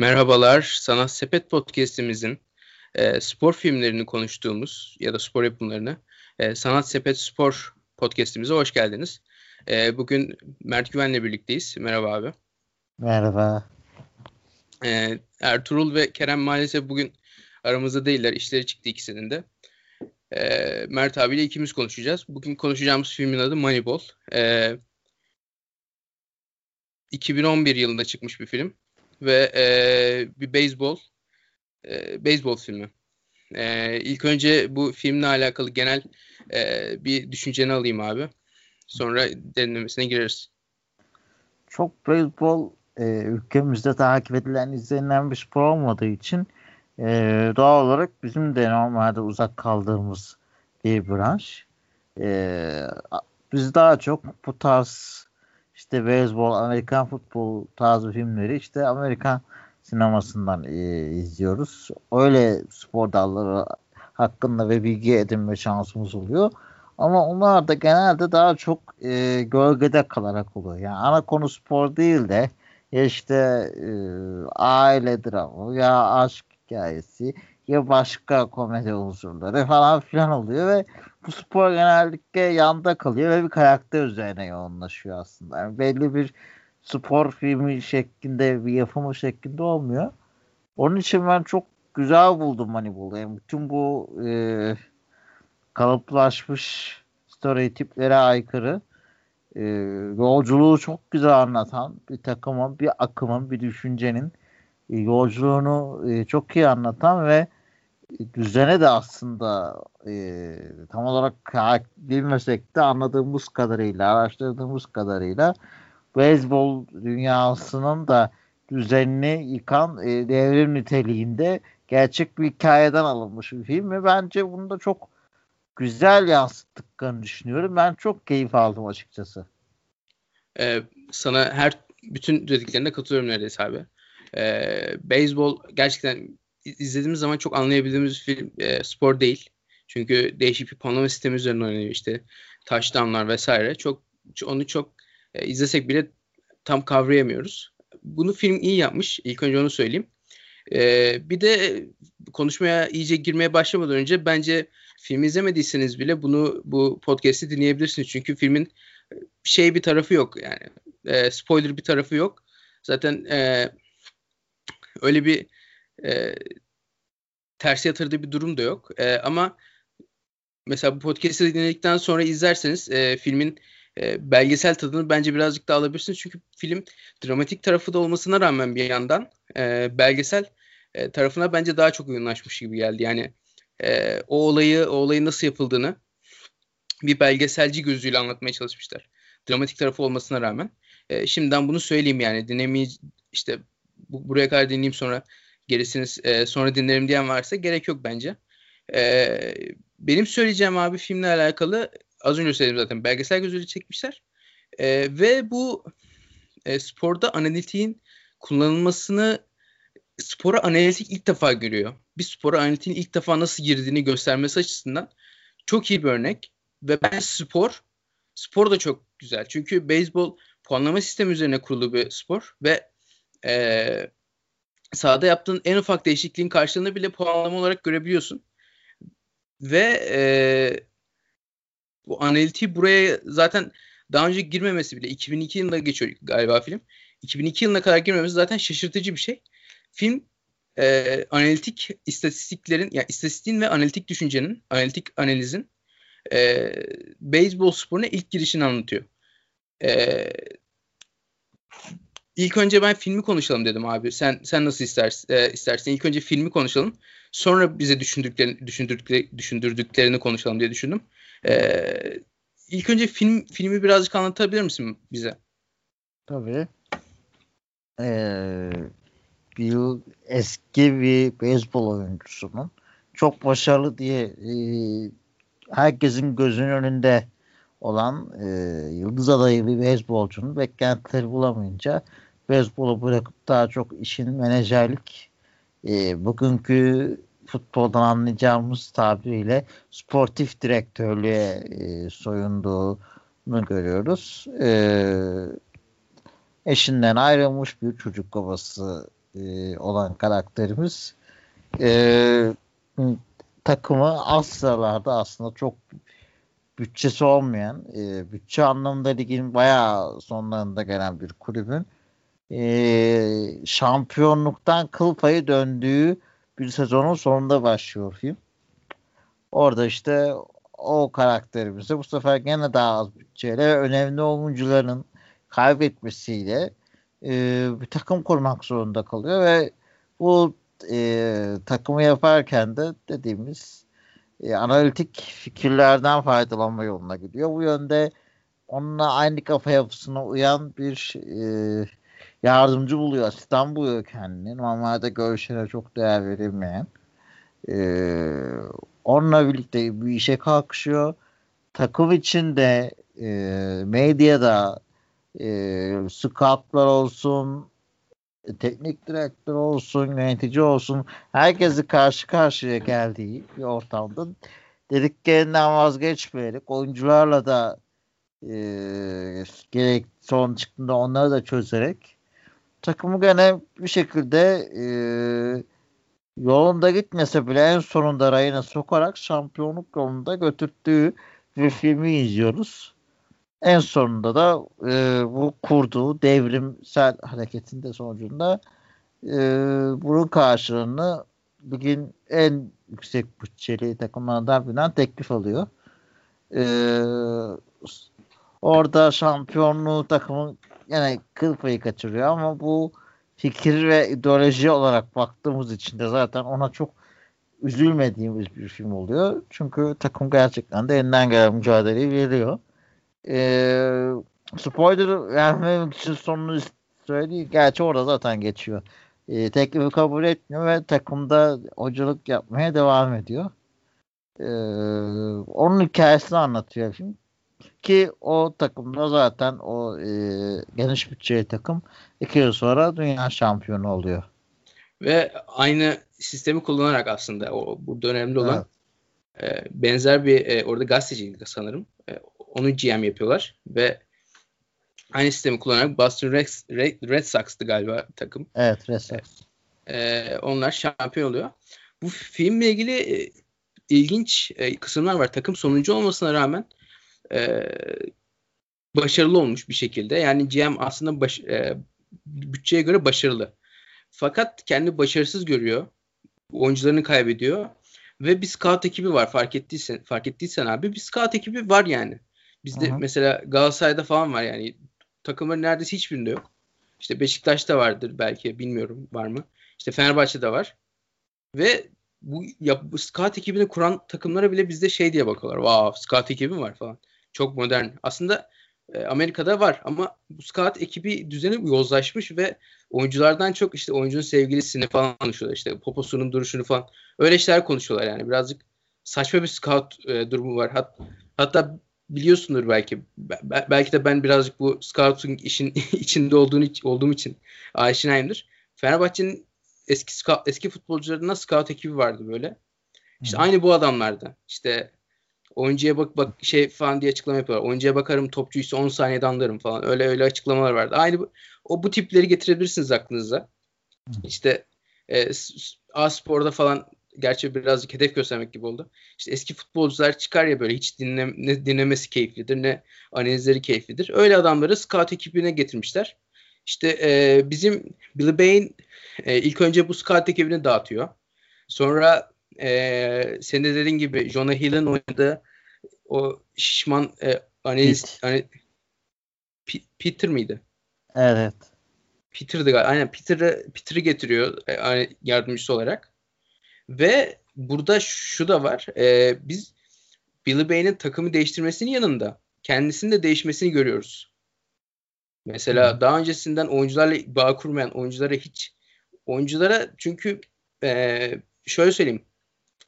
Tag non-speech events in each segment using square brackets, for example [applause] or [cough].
Merhabalar, Sanat Sepet Podcast'imizin e, spor filmlerini konuştuğumuz ya da spor yapımlarını e, Sanat Sepet Spor Podcast'imize hoş geldiniz. E, bugün Mert Güven'le birlikteyiz. Merhaba abi. Merhaba. E, Ertuğrul ve Kerem maalesef bugün aramızda değiller. İşleri çıktı ikisinin de. E, Mert abiyle ikimiz konuşacağız. Bugün konuşacağımız filmin adı Moneyball. E, 2011 yılında çıkmış bir film ve e, bir beyzbol e, beyzbol filmi. E, ilk önce bu filmle alakalı genel e, bir düşünceni alayım abi. Sonra derinlemesine gireriz. Çok beyzbol e, ülkemizde takip edilen, izlenilen bir spor olmadığı için e, doğal olarak bizim de normalde uzak kaldığımız bir branş. E, biz daha çok bu tarz işte beyzbol, Amerikan futbol tarzı filmleri işte Amerikan sinemasından e, izliyoruz. Öyle spor dalları hakkında ve bilgi edinme şansımız oluyor. Ama onlar da genelde daha çok e, gölgede kalarak oluyor. Yani ana konu spor değil de işte e, aile dramı ya aşk hikayesi ya başka komedi unsurları falan filan oluyor ve bu spor genellikle yanda kalıyor ve bir karakter üzerine yoğunlaşıyor aslında. Yani belli bir spor filmi şeklinde bir yapımı şeklinde olmuyor. Onun için ben çok güzel buldum Moneyball'u. Yani bütün bu e, kalıplaşmış stereotiplere aykırı e, yolculuğu çok güzel anlatan bir takımın, bir akımın, bir düşüncenin e, yolculuğunu e, çok iyi anlatan ve düzene de aslında e, tam olarak bilmesek de anladığımız kadarıyla, araştırdığımız kadarıyla beyzbol dünyasının da düzenini yıkan e, devrim niteliğinde gerçek bir hikayeden alınmış bir film ve bence bunu da çok güzel yansıttıklarını düşünüyorum. Ben çok keyif aldım açıkçası. Ee, sana her bütün dediklerine katılıyorum neredeyse abi. Ee, beyzbol gerçekten izlediğimiz zaman çok anlayabildiğimiz film e, spor değil. Çünkü değişik bir puanlama sistemi üzerine oynanıyor işte. Touchdownlar vesaire. Çok onu çok e, izlesek bile tam kavrayamıyoruz. Bunu film iyi yapmış. İlk önce onu söyleyeyim. E, bir de konuşmaya iyice girmeye başlamadan önce bence film izlemediyseniz bile bunu bu podcast'i dinleyebilirsiniz. Çünkü filmin şey bir tarafı yok yani. E, spoiler bir tarafı yok. Zaten e, öyle bir e, tersi yatırdığı bir durum da yok. E, ama mesela bu podcast'i dinledikten sonra izlerseniz e, filmin e, belgesel tadını bence birazcık daha alabilirsiniz. Çünkü film dramatik tarafı da olmasına rağmen bir yandan e, belgesel e, tarafına bence daha çok uyumlaşmış gibi geldi. Yani e, o olayı o olayın nasıl yapıldığını bir belgeselci gözüyle anlatmaya çalışmışlar. Dramatik tarafı olmasına rağmen. E, şimdiden bunu söyleyeyim yani dinlemeyi işte bu, buraya kadar dinleyeyim sonra gerisini e, sonra dinlerim diyen varsa gerek yok bence. E, benim söyleyeceğim abi filmle alakalı az önce söyledim zaten belgesel gözüyle çekmişler. E, ve bu e, sporda analitiğin kullanılmasını spora analitik ilk defa görüyor. Bir spora analitiğin ilk defa nasıl girdiğini göstermesi açısından çok iyi bir örnek. Ve ben spor, spor da çok güzel. Çünkü beyzbol puanlama sistemi üzerine kurulu bir spor ve e, sahada yaptığın en ufak değişikliğin karşılığını bile puanlama olarak görebiliyorsun. Ve e, bu analitiği buraya zaten daha önce girmemesi bile 2002 yılında geçiyor galiba film. 2002 yılına kadar girmemesi zaten şaşırtıcı bir şey. Film e, analitik istatistiklerin yani istatistiğin ve analitik düşüncenin, analitik analizin e, beyzbol sporuna ilk girişini anlatıyor. E, İlk önce ben filmi konuşalım dedim abi. Sen sen nasıl istersin? E, istersin? İlk önce filmi konuşalım. Sonra bize düşündüklerini düşündürdükleri, düşündürdüklerini konuşalım diye düşündüm. E, ilk önce film filmi birazcık anlatabilir misin bize? Tabii. Ee, bir eski bir beyzbol oyuncusunun çok başarılı diye e, herkesin gözünün önünde olan e, yıldız adayı bir beyzbolcunun beklentileri bulamayınca beyzbolu bırakıp daha çok işin menajerlik e, bugünkü futboldan anlayacağımız tabiriyle sportif direktörlüğe e, soyunduğunu görüyoruz. E, eşinden ayrılmış bir çocuk babası e, olan karakterimiz e, takımı az sıralarda aslında çok bütçesi olmayan, e, bütçe anlamında ligin bayağı sonlarında gelen bir kulübün e, şampiyonluktan kıl payı döndüğü bir sezonun sonunda başlıyor film. Orada işte o karakterimizi bu sefer gene daha az bütçeyle ve önemli oyuncuların kaybetmesiyle e, bir takım kurmak zorunda kalıyor ve bu e, takımı yaparken de dediğimiz e, analitik fikirlerden faydalanma yoluna gidiyor. Bu yönde onunla aynı kafa yapısına uyan bir e, yardımcı buluyor, asistan buluyor kendini. Normalde görüşlere çok değer verilmeyen. E, onunla birlikte bir işe kalkışıyor. Takım içinde e, medyada e, scoutlar olsun, teknik direktör olsun, yönetici olsun herkesi karşı karşıya geldiği bir ortamda dediklerinden vazgeçmeyerek oyuncularla da e, gerek son çıktığında onları da çözerek takımı gene bir şekilde e, yolunda gitmese bile en sonunda rayına sokarak şampiyonluk yolunda götürttüğü bir filmi izliyoruz. En sonunda da e, bu kurduğu devrimsel hareketinde sonucunda e, bunun karşılığını bugün en yüksek bütçeli takımlardan birinden teklif alıyor. E, orada şampiyonluğu takımın yine kıl payı kaçırıyor ama bu fikir ve ideoloji olarak baktığımız için de zaten ona çok üzülmediğimiz bir film oluyor. Çünkü takım gerçekten de elinden gelen mücadeleyi veriyor. Ee, spoiler vermemek için sonunu söyleyeyim. Gerçi orada zaten geçiyor. Ee, teklifi kabul etmiyor ve takımda hocalık yapmaya devam ediyor. Ee, onun hikayesini anlatıyor film. Ki o takımda zaten o e, geniş bütçeli takım iki yıl sonra dünya şampiyonu oluyor. Ve aynı sistemi kullanarak aslında o bu dönemde olan evet. e, benzer bir e, orada gazeteciydi sanırım. E, onu GM yapıyorlar ve aynı sistemi kullanarak Boston Red, Red, Red Sox'tı galiba takım. Evet Red Sox. E, onlar şampiyon oluyor. Bu filmle ilgili e, ilginç e, kısımlar var. Takım sonuncu olmasına rağmen e, başarılı olmuş bir şekilde. Yani GM aslında baş, e, bütçeye göre başarılı. Fakat kendi başarısız görüyor. Oyuncularını kaybediyor. Ve bir scout ekibi var fark ettiysen fark ettiysen abi bir scout ekibi var yani. Bizde Aha. mesela Galatasaray'da falan var yani takımların neredeyse hiçbirinde yok. İşte Beşiktaş'ta vardır belki bilmiyorum var mı. İşte Fenerbahçe'de var. Ve bu, ya, bu scout ekibini kuran takımlara bile bizde şey diye bakıyorlar. Wow scout ekibi var falan. Çok modern. Aslında e, Amerika'da var ama bu scout ekibi düzeni yozlaşmış ve oyunculardan çok işte oyuncunun sevgilisini falan konuşuyorlar. İşte poposunun duruşunu falan. Öyle şeyler konuşuyorlar yani. Birazcık saçma bir scout e, durumu var. Hat, hatta biliyorsundur belki. Be, belki de ben birazcık bu scouting işin [laughs] içinde olduğunu olduğum için aşinayımdır. Fenerbahçe'nin eski scout, eski futbolcularında scout ekibi vardı böyle. İşte Hı. aynı bu adamlardı. İşte oyuncuya bak bak şey falan diye açıklama yapıyorlar. Oyuncuya bakarım topçuysa 10 saniyede anlarım falan. Öyle öyle açıklamalar vardı. Aynı bu, o bu tipleri getirebilirsiniz aklınıza. İşte e, A Spor'da falan gerçi birazcık hedef göstermek gibi oldu. İşte eski futbolcular çıkar ya böyle hiç dinle, ne dinlemesi keyiflidir ne analizleri keyiflidir. Öyle adamları scout ekibine getirmişler. İşte e, bizim Billy Bain e, ilk önce bu scout ekibini dağıtıyor. Sonra e, senin de dediğin gibi Jonah Hill'in oynadığı o şişman e, analiz hani Peter miydi? Evet. Peter'dı galiba. Aynen Peter'ı Peter'ı getiriyor e, yardımcısı olarak. Ve burada şu da var. E, biz Billy Bay'in takımı değiştirmesinin yanında kendisinin de değişmesini görüyoruz. Mesela hmm. daha öncesinden oyuncularla bağ kurmayan oyunculara hiç oyunculara çünkü e, şöyle söyleyeyim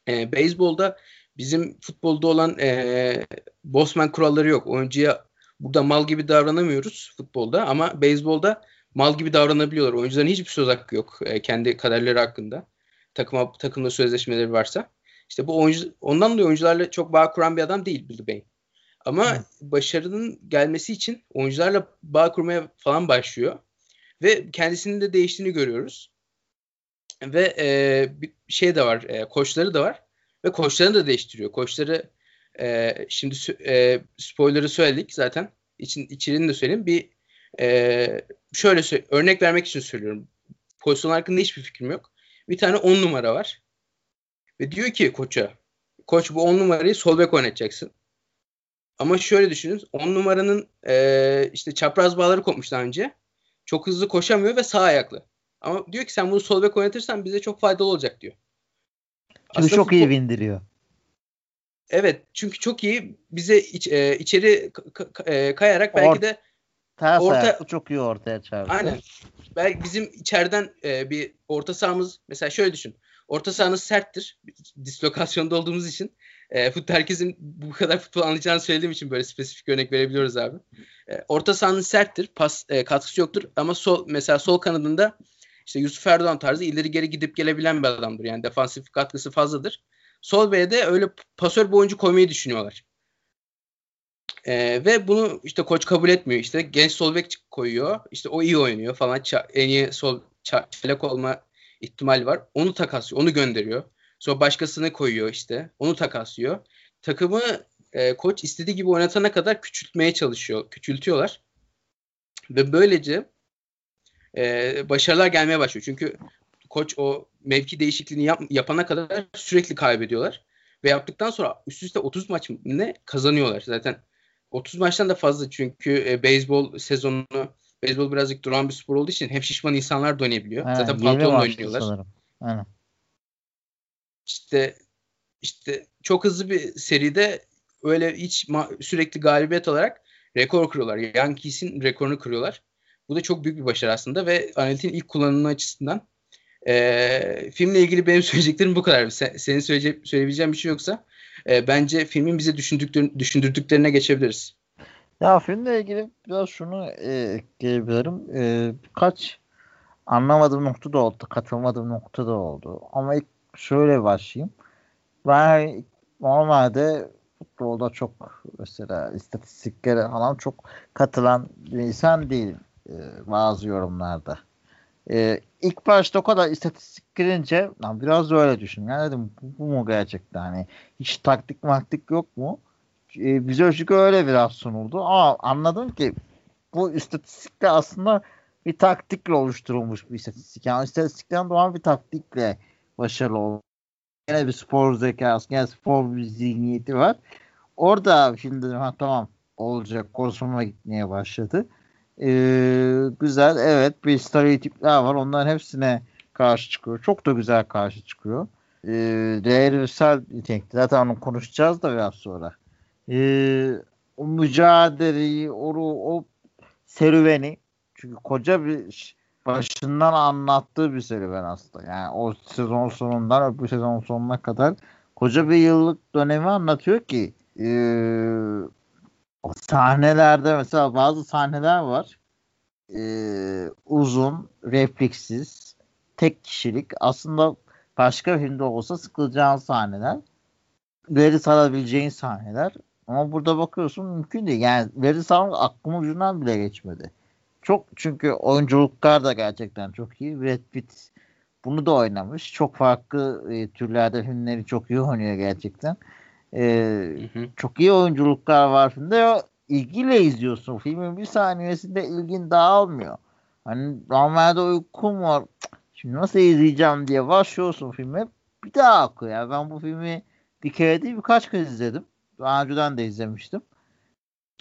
e, beyzbolda bizim futbolda olan e, Bosman kuralları yok. Oyuncuya burada mal gibi davranamıyoruz futbolda ama beyzbolda mal gibi davranabiliyorlar. Oyuncuların hiçbir söz hakkı yok e, kendi kaderleri hakkında. Takıma takımla sözleşmeleri varsa. İşte bu oyuncu ondan dolayı oyuncularla çok bağ kuran bir adam değil Billy Bey. Ama evet. başarının gelmesi için oyuncularla bağ kurmaya falan başlıyor. Ve kendisinin de değiştiğini görüyoruz. Ve e, bir şey de var. E, koçları da var. Ve koçlarını da değiştiriyor. Koçları e, şimdi e, spoiler'ı söyledik zaten. İçin, içeriğini de söyleyeyim. Bir e, şöyle örnek vermek için söylüyorum. Pozisyon hakkında hiçbir fikrim yok. Bir tane 10 numara var. Ve diyor ki koça koç bu 10 numarayı sol bek oynatacaksın. Ama şöyle düşünün. 10 numaranın e, işte çapraz bağları kopmuş daha önce. Çok hızlı koşamıyor ve sağ ayaklı. Ama diyor ki sen bunu sol bek oynatırsan bize çok faydalı olacak diyor. Çünkü Aslında çok futbol... iyi bindiriyor. Evet çünkü çok iyi bize iç, e, içeri e, kayarak belki de Ters orta çok iyi ortaya çağırdı. Aynen. Belki bizim içeriden e, bir orta sahamız mesela şöyle düşün. Orta sahanız serttir. Dislokasyonda olduğumuz için. E, herkesin bu kadar futbol anlayacağını söylediğim için böyle spesifik örnek verebiliyoruz abi. E, orta sahanız serttir. Pas e, katkısı yoktur ama sol mesela sol kanadında işte Yusuf Erdoğan tarzı ileri geri gidip gelebilen bir adamdır. Yani defansif katkısı fazladır. Sol B'de öyle pasör bir oyuncu koymayı düşünüyorlar. Ee, ve bunu işte koç kabul etmiyor. İşte genç sol bek koyuyor. İşte o iyi oynuyor falan. Ç- en iyi sol çelek olma ihtimali var. Onu takaslıyor. Onu gönderiyor. Sonra başkasını koyuyor işte. Onu takaslıyor. Takımı e, koç istediği gibi oynatana kadar küçültmeye çalışıyor. Küçültüyorlar. Ve böylece e, başarılar gelmeye başlıyor. Çünkü koç o mevki değişikliğini yap, yapana kadar sürekli kaybediyorlar. Ve yaptıktan sonra üst üste 30 maç ne kazanıyorlar. Zaten 30 maçtan da fazla çünkü e, beyzbol sezonu beyzbol birazcık duran bir spor olduğu için hep şişman insanlar da oynayabiliyor. Zaten pantolon oynuyorlar. Sanırım. Aynen. İşte işte çok hızlı bir seride öyle hiç sürekli galibiyet olarak rekor kırıyorlar. Yankees'in rekorunu kırıyorlar. Bu da çok büyük bir başarı aslında ve analitin ilk kullanımı açısından e, filmle ilgili benim [laughs] söyleyeceklerim bu kadar. Sen, senin söyleyecek, söyleyebileceğin bir şey yoksa e, bence filmin bize düşündükler, düşündürdüklerine geçebiliriz. Ya filmle ilgili biraz şunu e, ekleyebilirim. E, birkaç anlamadığım nokta da oldu. Katılmadığım nokta da oldu. Ama ilk şöyle başlayayım. Ben normalde futbolda çok mesela istatistiklere falan çok katılan bir insan değilim e, bazı yorumlarda. E, ilk başta o kadar istatistik girince lan biraz öyle düşün. Yani dedim bu, bu mu gerçekten hani hiç taktik maktik yok mu? E, bize çünkü öyle biraz sunuldu. Ama anladım ki bu istatistikle aslında bir taktikle oluşturulmuş bir istatistik. Yani istatistikten doğan bir taktikle başarılı oldu. Yine bir spor zekası, yine spor bir zihniyeti var. Orada şimdi dedim ha tamam olacak konusuma gitmeye başladı. Ee, güzel evet bir stereotipler var. Onların hepsine karşı çıkıyor. Çok da güzel karşı çıkıyor. Ee, değersel nitelikte. Zaten onu konuşacağız da biraz sonra. Ee, o mücadeleyi, o, o serüveni çünkü koca bir başından anlattığı bir serüven aslında. Yani o sezon sonundan öbür sezon sonuna kadar koca bir yıllık dönemi anlatıyor ki e, o sahnelerde mesela bazı sahneler var e, uzun, repliksiz, tek kişilik aslında başka filmde olsa sıkılacağın sahneler veri sarabileceğin sahneler ama burada bakıyorsun mümkün değil. Yani veri sarmak aklım ucundan bile geçmedi. Çok çünkü oyunculuklar da gerçekten çok iyi. Brad Pitt bunu da oynamış. Çok farklı e, türlerde filmleri çok iyi oynuyor gerçekten. E, hı hı. Çok iyi oyunculuklar var filmde. İlgiyle izliyorsun. Filmin bir saniyesinde ilgin dağılmıyor. Hani normalde uykum var. Şimdi nasıl izleyeceğim diye başlıyorsun filme. Bir daha akıyor. Yani ben bu filmi bir kere değil birkaç kez izledim. Daha önceden de izlemiştim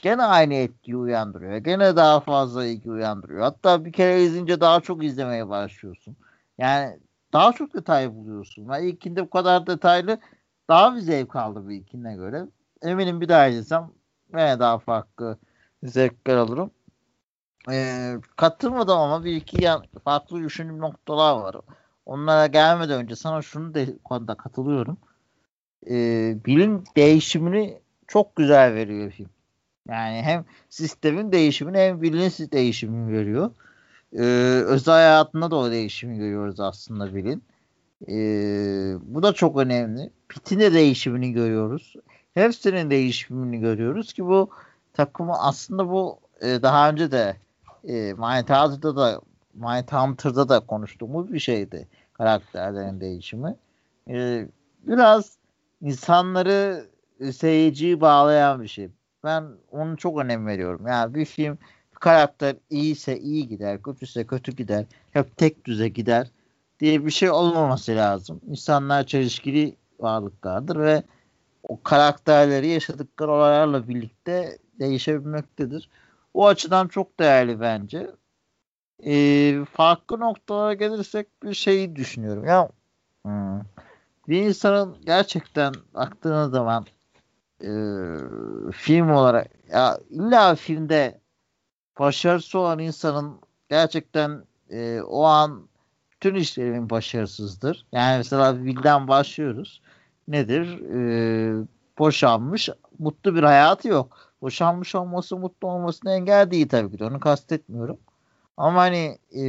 gene aynı etkiyi uyandırıyor. Gene daha fazla ilgi uyandırıyor. Hatta bir kere izleyince daha çok izlemeye başlıyorsun. Yani daha çok detay buluyorsun. Ben ilkinde bu kadar detaylı daha bir zevk aldı bir ilkine göre. Eminim bir daha izlesem yine daha farklı zevkler alırım. Ee, katılmadım ama bir iki yan, farklı düşündüğüm noktalar var. Onlara gelmeden önce sana şunu de konuda katılıyorum. Ee, bilim değişimini çok güzel veriyor film. Yani hem sistemin değişimini hem bilin değişimini veriyor. Ee, özel hayatında da o değişimi görüyoruz aslında bilin. Ee, bu da çok önemli. Pit'in de değişimini görüyoruz. Hepsinin değişimini görüyoruz ki bu takımı aslında bu e, daha önce de e, Mindhunter'da da Mindhunter'da da konuştuğumuz bir şeydi. karakterlerin değişimi. E, biraz insanları seyirciyi bağlayan bir şey. Ben onu çok önem veriyorum. Yani bir film bir karakter iyiyse iyi gider, kötüyse kötü gider, hep tek düze gider diye bir şey olmaması lazım. İnsanlar çelişkili varlıklardır ve o karakterleri yaşadıkları olaylarla birlikte değişebilmektedir. O açıdan çok değerli bence. Ee, farklı noktalara gelirsek bir şeyi düşünüyorum. Ya hmm, bir insanın gerçekten baktığınız zaman e, film olarak ya illa filmde başarısı olan insanın gerçekten e, o an bütün işlerimin başarısızdır. Yani mesela Bill'den başlıyoruz. Nedir? E, boşanmış, mutlu bir hayatı yok. Boşanmış olması, mutlu olmasına engel değil tabii ki de. Onu kastetmiyorum. Ama hani e,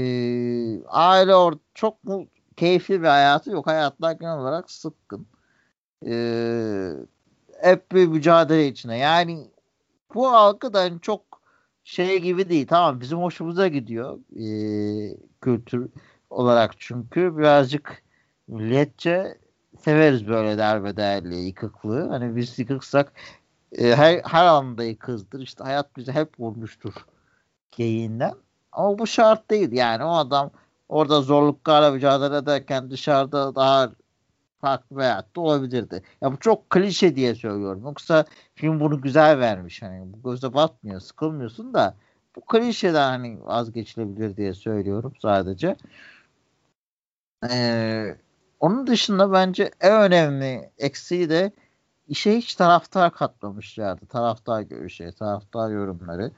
aile or çok mu keyifli bir hayatı yok. Hayatlar genel olarak sıkkın. E, hep bir mücadele içine. Yani bu halkı da hani çok şey gibi değil. Tamam bizim hoşumuza gidiyor e, kültür olarak çünkü birazcık milletçe severiz böyle derbederliği, yıkıklığı. Hani biz yıkıksak e, her, her anda yıkızdır. İşte hayat bizi hep vurmuştur geyiğinden. Ama bu şart değil. Yani o adam orada zorluklarla mücadele ederken dışarıda daha farklı bir hayatta olabilirdi. Ya bu çok klişe diye söylüyorum. Yoksa film bunu güzel vermiş. Hani bu göze batmıyor, sıkılmıyorsun da bu klişeden hani vazgeçilebilir diye söylüyorum sadece. Ee, onun dışında bence en önemli eksiği de işe hiç taraftar katmamışlardı. Taraftar görüşü, taraftar yorumları.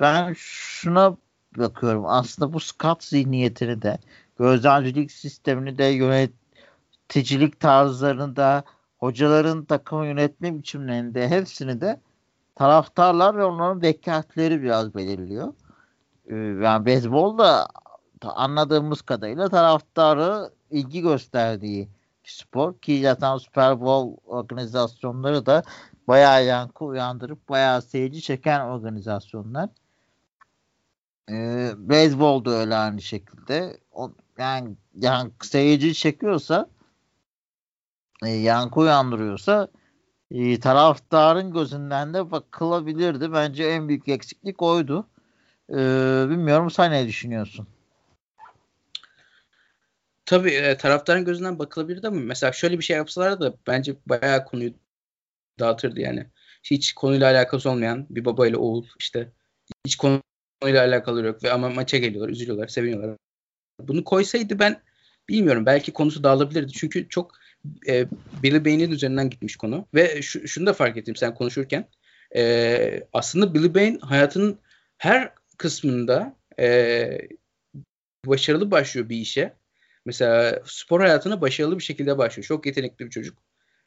Ben şuna bakıyorum. Aslında bu scout zihniyetini de gözlemcilik sistemini de yöneticilik tarzlarını da hocaların takım yönetme biçimlerinde hepsini de taraftarlar ve onların beklentileri biraz belirliyor. Ee, yani beyzbolda anladığımız kadarıyla taraftarı ilgi gösterdiği spor ki zaten Super Bowl organizasyonları da bayağı yankı uyandırıp bayağı seyirci çeken organizasyonlar. Ee, beyzbol da öyle aynı şekilde. O, yani, yani seyirci çekiyorsa e, yankı uyandırıyorsa e, taraftarın gözünden de bakılabilirdi. Bence en büyük eksiklik oydu. E, bilmiyorum sen ne düşünüyorsun? Tabii e, taraftarın gözünden bakılabilirdi ama mesela şöyle bir şey yapsalar da bence bayağı konuyu dağıtırdı yani. Hiç konuyla alakası olmayan bir baba ile oğul işte hiç konuyla alakalı yok ve ama maça geliyorlar, üzülüyorlar, seviniyorlar. Bunu koysaydı ben bilmiyorum belki konusu dağılabilirdi. Çünkü çok e, Billy Bane'in üzerinden gitmiş konu. Ve şu, şunu da fark ettim sen konuşurken. E, aslında Billy Bane hayatının her kısmında e, başarılı başlıyor bir işe. Mesela spor hayatına başarılı bir şekilde başlıyor. Çok yetenekli bir çocuk.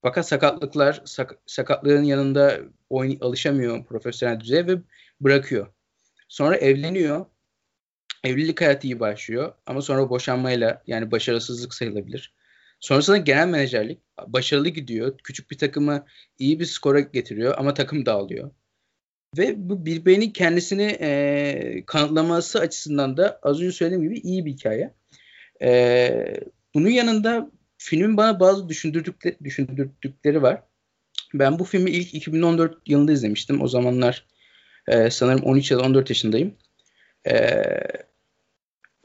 Fakat sakatlıklar, sak, sakatlığın yanında oyn alışamıyor profesyonel düzeye ve bırakıyor. Sonra evleniyor. Evlilik hayatı iyi başlıyor ama sonra boşanmayla yani başarısızlık sayılabilir. Sonrasında genel menajerlik başarılı gidiyor. Küçük bir takımı iyi bir skora getiriyor ama takım dağılıyor. Ve bu birbirini kendisini e, kanıtlaması açısından da az önce söylediğim gibi iyi bir hikaye. E, bunun yanında filmin bana bazı düşündürdükleri, düşündürdükleri var. Ben bu filmi ilk 2014 yılında izlemiştim. O zamanlar e, sanırım 13 ya da 14 yaşındayım. E,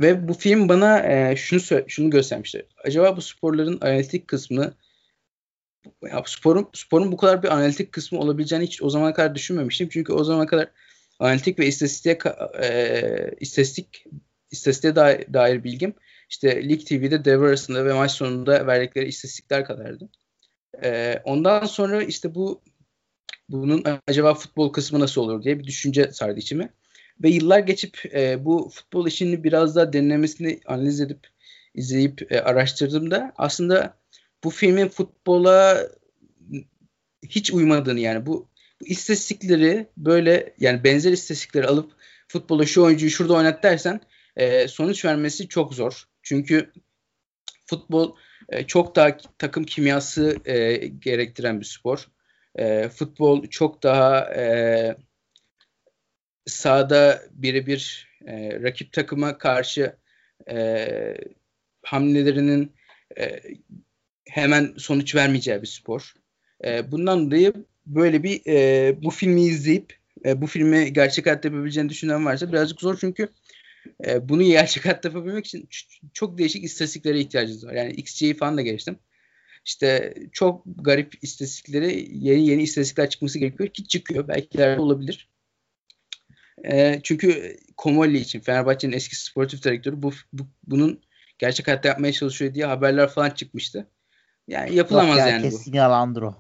ve bu film bana e, şunu şunu göstermişti. Acaba bu sporların analitik kısmı ya sporun sporun bu kadar bir analitik kısmı olabileceğini hiç o zamana kadar düşünmemiştim. Çünkü o zamana kadar analitik ve istatistiğe e, istatistik istatistiğe dair, dair bilgim işte Lig TV'de devre arasında ve maç sonunda verdikleri istatistikler kadardı. E, ondan sonra işte bu bunun acaba futbol kısmı nasıl olur diye bir düşünce sardı içime. Ve yıllar geçip e, bu futbol işini biraz daha derinlemesini analiz edip izleyip e, araştırdığımda aslında bu filmin futbola hiç uymadığını yani bu, bu istatistikleri böyle yani benzer istatistikleri alıp futbola şu oyuncuyu şurada oynat dersen e, sonuç vermesi çok zor. Çünkü futbol e, çok daha takım kimyası e, gerektiren bir spor. E, futbol çok daha e, sahada birebir e, rakip takıma karşı e, hamlelerinin e, hemen sonuç vermeyeceği bir spor. E, bundan dolayı böyle bir e, bu filmi izleyip e, bu filmi gerçek hayatta yapabileceğini düşünen varsa birazcık zor çünkü e, bunu [laughs] gerçek hayatta yapabilmek için çok değişik istatistiklere ihtiyacınız var. Yani XG'yi falan da geçtim. İşte çok garip istatistikleri yeni yeni istatistikler çıkması gerekiyor ki çıkıyor. Belki ileride olabilir. E, çünkü Komolli için Fenerbahçe'nin eski sportif direktörü bu, bu bunun gerçek hayatta yapmaya çalışıyor diye haberler falan çıkmıştı. Yani yapılamaz Yok ya, yani kesin bu. yalandır o.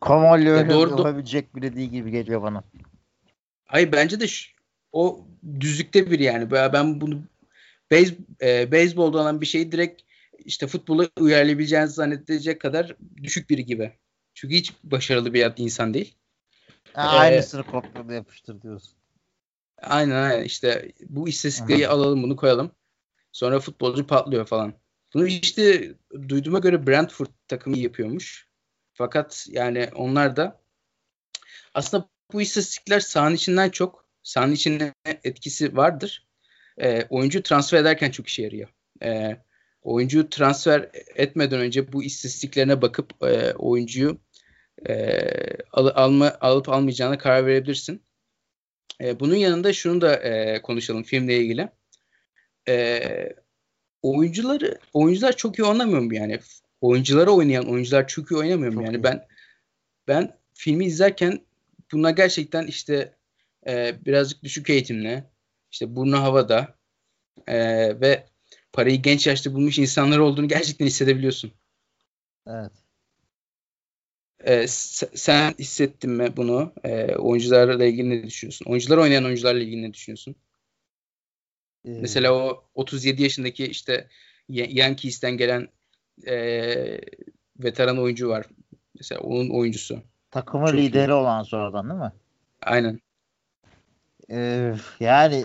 Komolli öyle doğru, yapabilecek biri değil gibi geliyor bana. Hayır bence de şu, o düzlükte bir yani. Ben bunu beyz, e, beyzbolda olan bir şeyi direkt işte futbola uyarlayabileceğinizi zannedilecek kadar düşük biri gibi. Çünkü hiç başarılı bir insan değil. Ha, ee, aynısını kopyala yapıştır diyorsun. Aynen aynen işte bu istatistikleri alalım bunu koyalım. Sonra futbolcu patlıyor falan. Bunu işte duyduğuma göre Brentford takımı yapıyormuş. Fakat yani onlar da aslında bu istatistikler sahanın içinden çok sahanın içinde etkisi vardır. E, oyuncu transfer ederken çok işe yarıyor. E, oyuncu transfer etmeden önce bu istatistiklerine bakıp e, oyuncuyu e, al, alma, alıp almayacağına karar verebilirsin. E, bunun yanında şunu da e, konuşalım filmle ilgili. E, oyuncuları oyuncular çok iyi oynamıyor mu yani? Oyunculara oynayan oyuncular çok iyi oynamıyor mu? Yani ben ben filmi izlerken buna gerçekten işte e, birazcık düşük eğitimli, işte burnu havada e, ve parayı genç yaşta bulmuş insanlar olduğunu gerçekten hissedebiliyorsun. Evet. E, sen hissettin mi bunu? E, oyuncularla ilgili ne düşünüyorsun? Oyuncular oynayan oyuncularla ilgili ne düşünüyorsun? Ee, Mesela o 37 yaşındaki işte Yankees'ten gelen e, veteran oyuncu var. Mesela onun oyuncusu. Takımı Çok lideri iyi. olan sonradan değil mi? Aynen. Ee, yani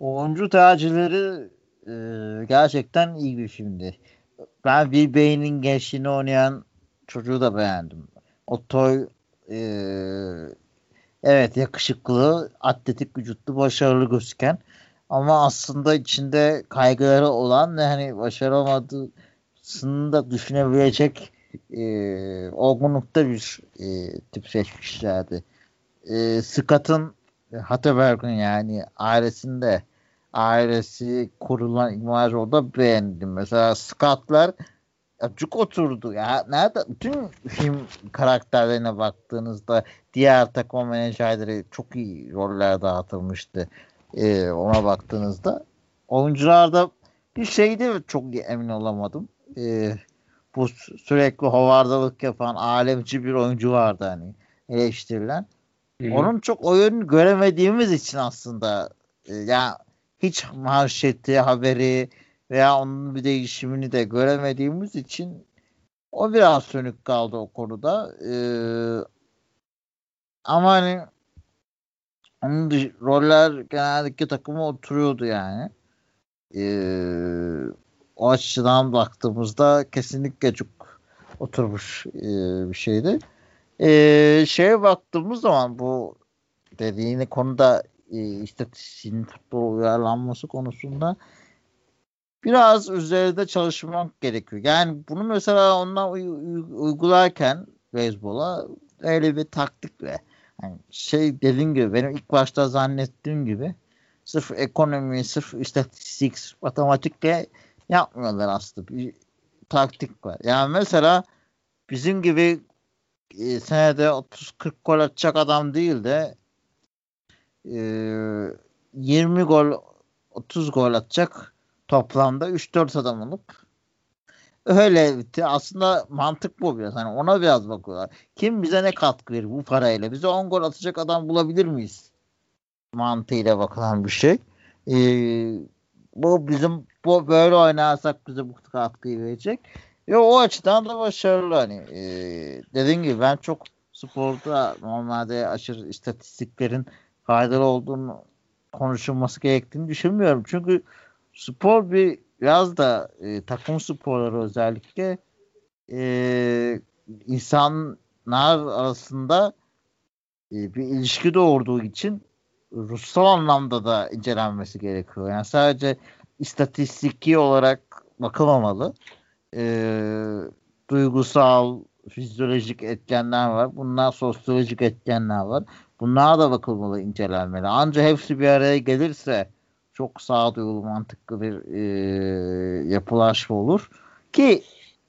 oyuncu tercihleri e, gerçekten iyi bir filmdi. Ben Will Bey'nin gençliğini oynayan çocuğu da beğendim. Otoy e, evet yakışıklı, atletik vücutlu, başarılı gözüken ama aslında içinde kaygıları olan ve hani başaramadığını da düşünebilecek e, olgunlukta bir e, tip seçmişlerdi. E, Scott'ın Hatteberg'in yani ailesinde ailesi kurulan imaj orada beğendim. Mesela Scott'lar cuk oturdu. Ya nerede bütün film karakterlerine baktığınızda diğer takım menajerleri çok iyi roller dağıtılmıştı. Ee, ona baktığınızda oyuncularda bir şeyde çok emin olamadım. Ee, bu sürekli hovardalık yapan alemci bir oyuncu vardı hani eleştirilen. Hı-hı. Onun çok oyun göremediğimiz için aslında e, ya hiç manşeti, haberi veya onun bir değişimini de göremediğimiz için o biraz sönük kaldı o konuda. Ee, ama hani onun dış, roller genellikle takıma oturuyordu yani. Ee, o açıdan baktığımızda kesinlikle çok oturmuş e, bir şeydi. Ee, şeye baktığımız zaman bu dediğini konuda e, istatistiğin futbol uyarlanması konusunda biraz üzerinde çalışmak gerekiyor. Yani bunu mesela ondan uygularken beyzbola öyle bir taktikle yani şey dediğim gibi benim ilk başta zannettiğim gibi sırf ekonomi, sırf istatistik, sırf matematikle yapmıyorlar aslında. Bir taktik var. Yani mesela bizim gibi e, senede 30-40 gol atacak adam değil de e, 20 gol 30 gol atacak toplamda 3-4 adam olup öyle aslında mantık bu biraz. Hani ona biraz bakıyorlar. Kim bize ne katkı verir bu parayla? Bize 10 gol atacak adam bulabilir miyiz? Mantığıyla bakılan bir şey. Ee, bu bizim bu böyle oynarsak bize bu katkıyı verecek. Ve o açıdan da başarılı hani. E, dediğim gibi ben çok sporda normalde aşırı istatistiklerin faydalı olduğunu konuşulması gerektiğini düşünmüyorum. Çünkü spor bir biraz da e, takım sporları özellikle e, insanlar arasında e, bir ilişki doğurduğu için ruhsal anlamda da incelenmesi gerekiyor. Yani sadece istatistiki olarak bakılmamalı. E, duygusal, fizyolojik etkenler var. Bunlar sosyolojik etkenler var. Bunlara da bakılmalı, incelenmeli. Ancak hepsi bir araya gelirse çok sağduyulu, mantıklı bir e, yapılaşma olur. Ki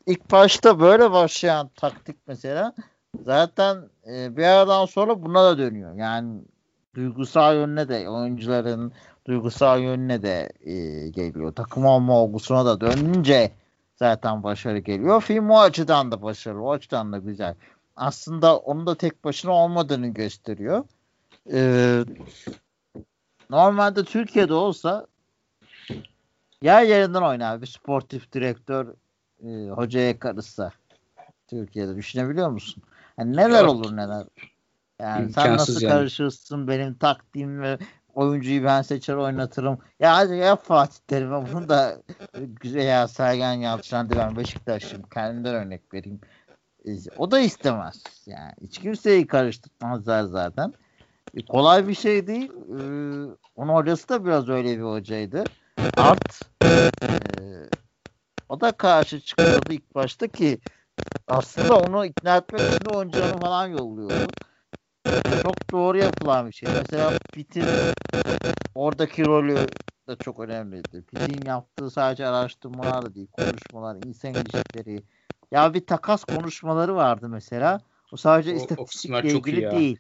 ilk başta böyle başlayan taktik mesela zaten e, bir aradan sonra buna da dönüyor. Yani duygusal yönüne de oyuncuların duygusal yönüne de e, geliyor. Takım olma olgusuna da dönünce zaten başarı geliyor. Film o açıdan da başarılı. O açıdan da güzel. Aslında onun da tek başına olmadığını gösteriyor. Ee, normalde Türkiye'de olsa yer yerinden oynar bir sportif direktör e, hocaya karışsa Türkiye'de düşünebiliyor musun? Yani neler Yok. olur neler. Yani İmkansız sen nasıl yani. karışırsın benim taktiğim ve oyuncuyu ben seçer oynatırım. Ya hadi ya Fatih Terim'e bunu da güzel ya Sergen Yalçın ben Beşiktaş'ım kendimden örnek vereyim. O da istemez. Yani hiç kimseyi karıştırmazlar zaten. E, kolay bir şey değil. E, onun hocası da biraz öyle bir hocaydı. Art e, o da karşı çıkıyordu ilk başta ki aslında onu ikna etmek için oyuncularını falan yolluyordu. Çok doğru yapılan bir şey. Mesela Pitt'in oradaki rolü de çok önemliydi. Pitt'in yaptığı sadece araştırmalar da değil, konuşmalar, insan ilişkileri. Ya bir takas konuşmaları vardı mesela. O sadece o, istatistikle ilgili değil.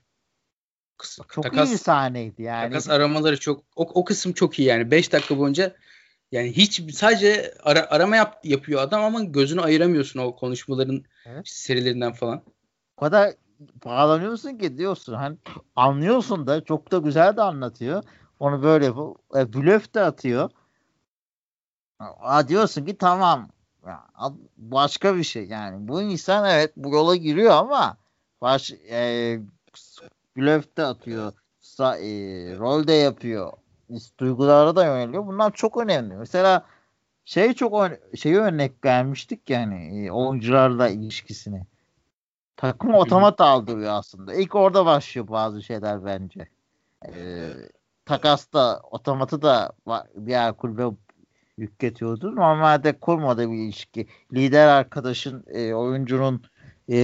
Kısa, çok takas, iyi bir sahneydi yani. Takas aramaları çok o, o kısım çok iyi yani. 5 dakika boyunca yani hiç sadece ara, arama yap, yapıyor adam ama gözünü ayıramıyorsun o konuşmaların evet. serilerinden falan. O kadar bağlanıyorsun ki? Diyorsun. Hani anlıyorsun da çok da güzel de anlatıyor. Onu böyle e, blöf de atıyor. A, diyorsun ki tamam. Başka bir şey. Yani bu insan evet bu yola giriyor ama baş e, blöf de atıyor sa, e, rol de yapıyor. Duygulara da yöneliyor. Bunlar çok önemli. Mesela şey çok şeyi örnek vermiştik yani e, oyuncularla ilişkisini takım otomat aldırıyor aslında ilk orada başlıyor bazı şeyler bence ee, takasta otomatı da diğer kulübe yükletiyordu. Normalde kurmadığı bir ilişki. Lider arkadaşın e, oyuncunun e,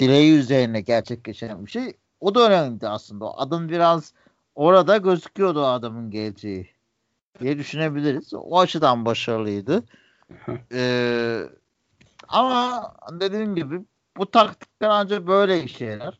dileği üzerine gerçekleşen bir şey. O da önemliydi aslında. Adım biraz orada gözüküyordu o adamın geleceği diye düşünebiliriz. O açıdan başarılıydı. ee, ama dediğim gibi bu taktikler ancak böyle yarar.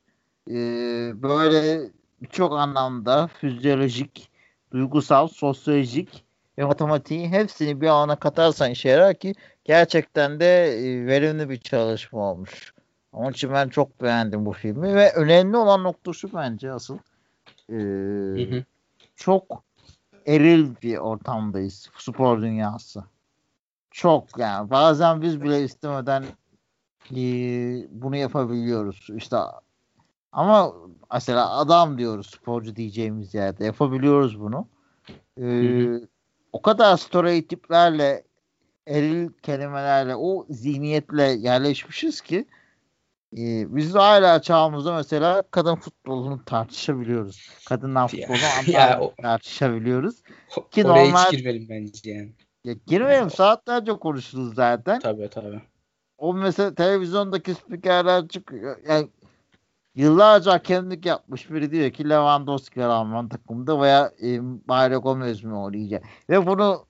Ee, böyle birçok anlamda fizyolojik, duygusal, sosyolojik ve matematiği hepsini bir alana katarsan işe yarar ki gerçekten de e, verimli bir çalışma olmuş. Onun için ben çok beğendim bu filmi ve önemli olan nokta şu bence asıl. Hı hı. Çok eril bir ortamdayız spor dünyası. Çok yani bazen biz bile istemeden e, bunu yapabiliyoruz. İşte ama mesela adam diyoruz sporcu diyeceğimiz yerde yapabiliyoruz bunu. Ee, o kadar stereotiplerle eril kelimelerle o zihniyetle yerleşmişiz ki e, biz hala çağımızda mesela kadın futbolunu tartışabiliyoruz. Kadınlar [laughs] futbolunu ya, o, tartışabiliyoruz. Ki oraya normal, hiç girmeyelim bence yani. Ya, girmeyelim saatlerce konuşuruz zaten. Tabii tabii. O mesela televizyondaki spikerler çıkıyor. Yani yıllarca hakemlik yapmış biri diyor ki Lewandowski Alman takımda veya e, Mario Gomez mi oynayacak. Ve bunu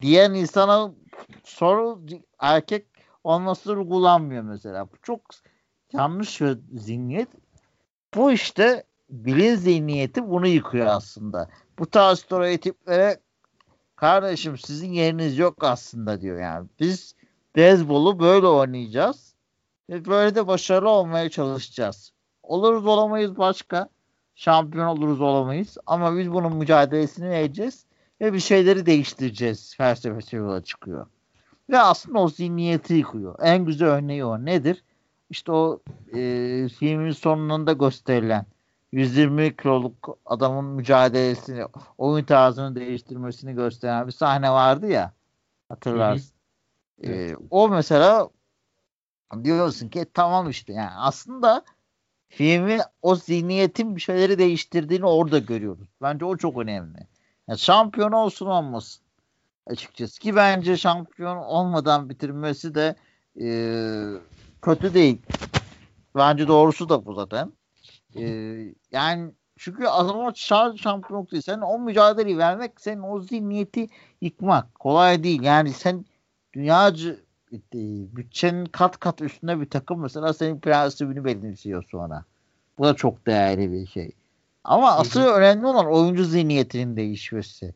diyen insana soru erkek olması uygulanmıyor mesela. Bu çok yanlış bir zihniyet. Bu işte bilin zihniyeti bunu yıkıyor aslında. Bu tarz stereotiplere kardeşim sizin yeriniz yok aslında diyor yani. Biz beyzbolu böyle oynayacağız ve böyle de başarılı olmaya çalışacağız. Oluruz olamayız başka. Şampiyon oluruz olamayız. Ama biz bunun mücadelesini vereceğiz ve bir şeyleri değiştireceğiz felsefesi yola çıkıyor. Ve aslında o zihniyeti yıkıyor. En güzel örneği o. Nedir? İşte o e, filmin sonunda gösterilen 120 kiloluk adamın mücadelesini, oyun tarzını değiştirmesini gösteren bir sahne vardı ya. Hatırlarsın. Hı. Evet. O mesela diyorsun ki tamam işte yani aslında filmin o zihniyetin bir şeyleri değiştirdiğini orada görüyoruz. Bence o çok önemli. Yani şampiyon olsun olmasın. Açıkçası ki bence şampiyon olmadan bitirmesi de e, kötü değil. Bence doğrusu da bu zaten. E, yani çünkü şarj şampiyonluk değil. Sen o mücadeleyi vermek, senin o zihniyeti yıkmak kolay değil. Yani sen dünyacı e, bütçenin kat kat üstünde bir takım mesela senin prensibini benimsiyor sonra. Bu da çok değerli bir şey. Ama asıl önemli olan oyuncu zihniyetinin değişmesi.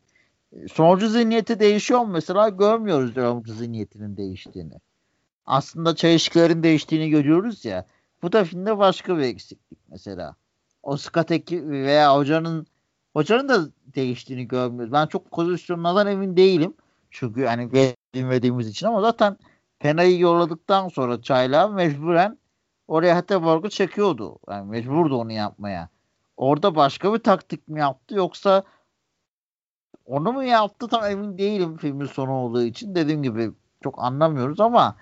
Sonucu zihniyeti değişiyor mu mesela? Görmüyoruz oyuncu zihniyetinin değiştiğini. Aslında çelişkilerin değiştiğini görüyoruz ya. Bu da filmde başka bir eksiklik mesela. O Skateki veya hocanın hocanın da değiştiğini görmüyoruz. Ben çok pozisyonlardan emin değilim. Çünkü hani bilmediğimiz için ama zaten Pena'yı yolladıktan sonra Çayla mecburen oraya hatta Borg'u çekiyordu. Yani mecburdu onu yapmaya. Orada başka bir taktik mi yaptı yoksa onu mu yaptı tam emin değilim filmin sonu olduğu için. Dediğim gibi çok anlamıyoruz ama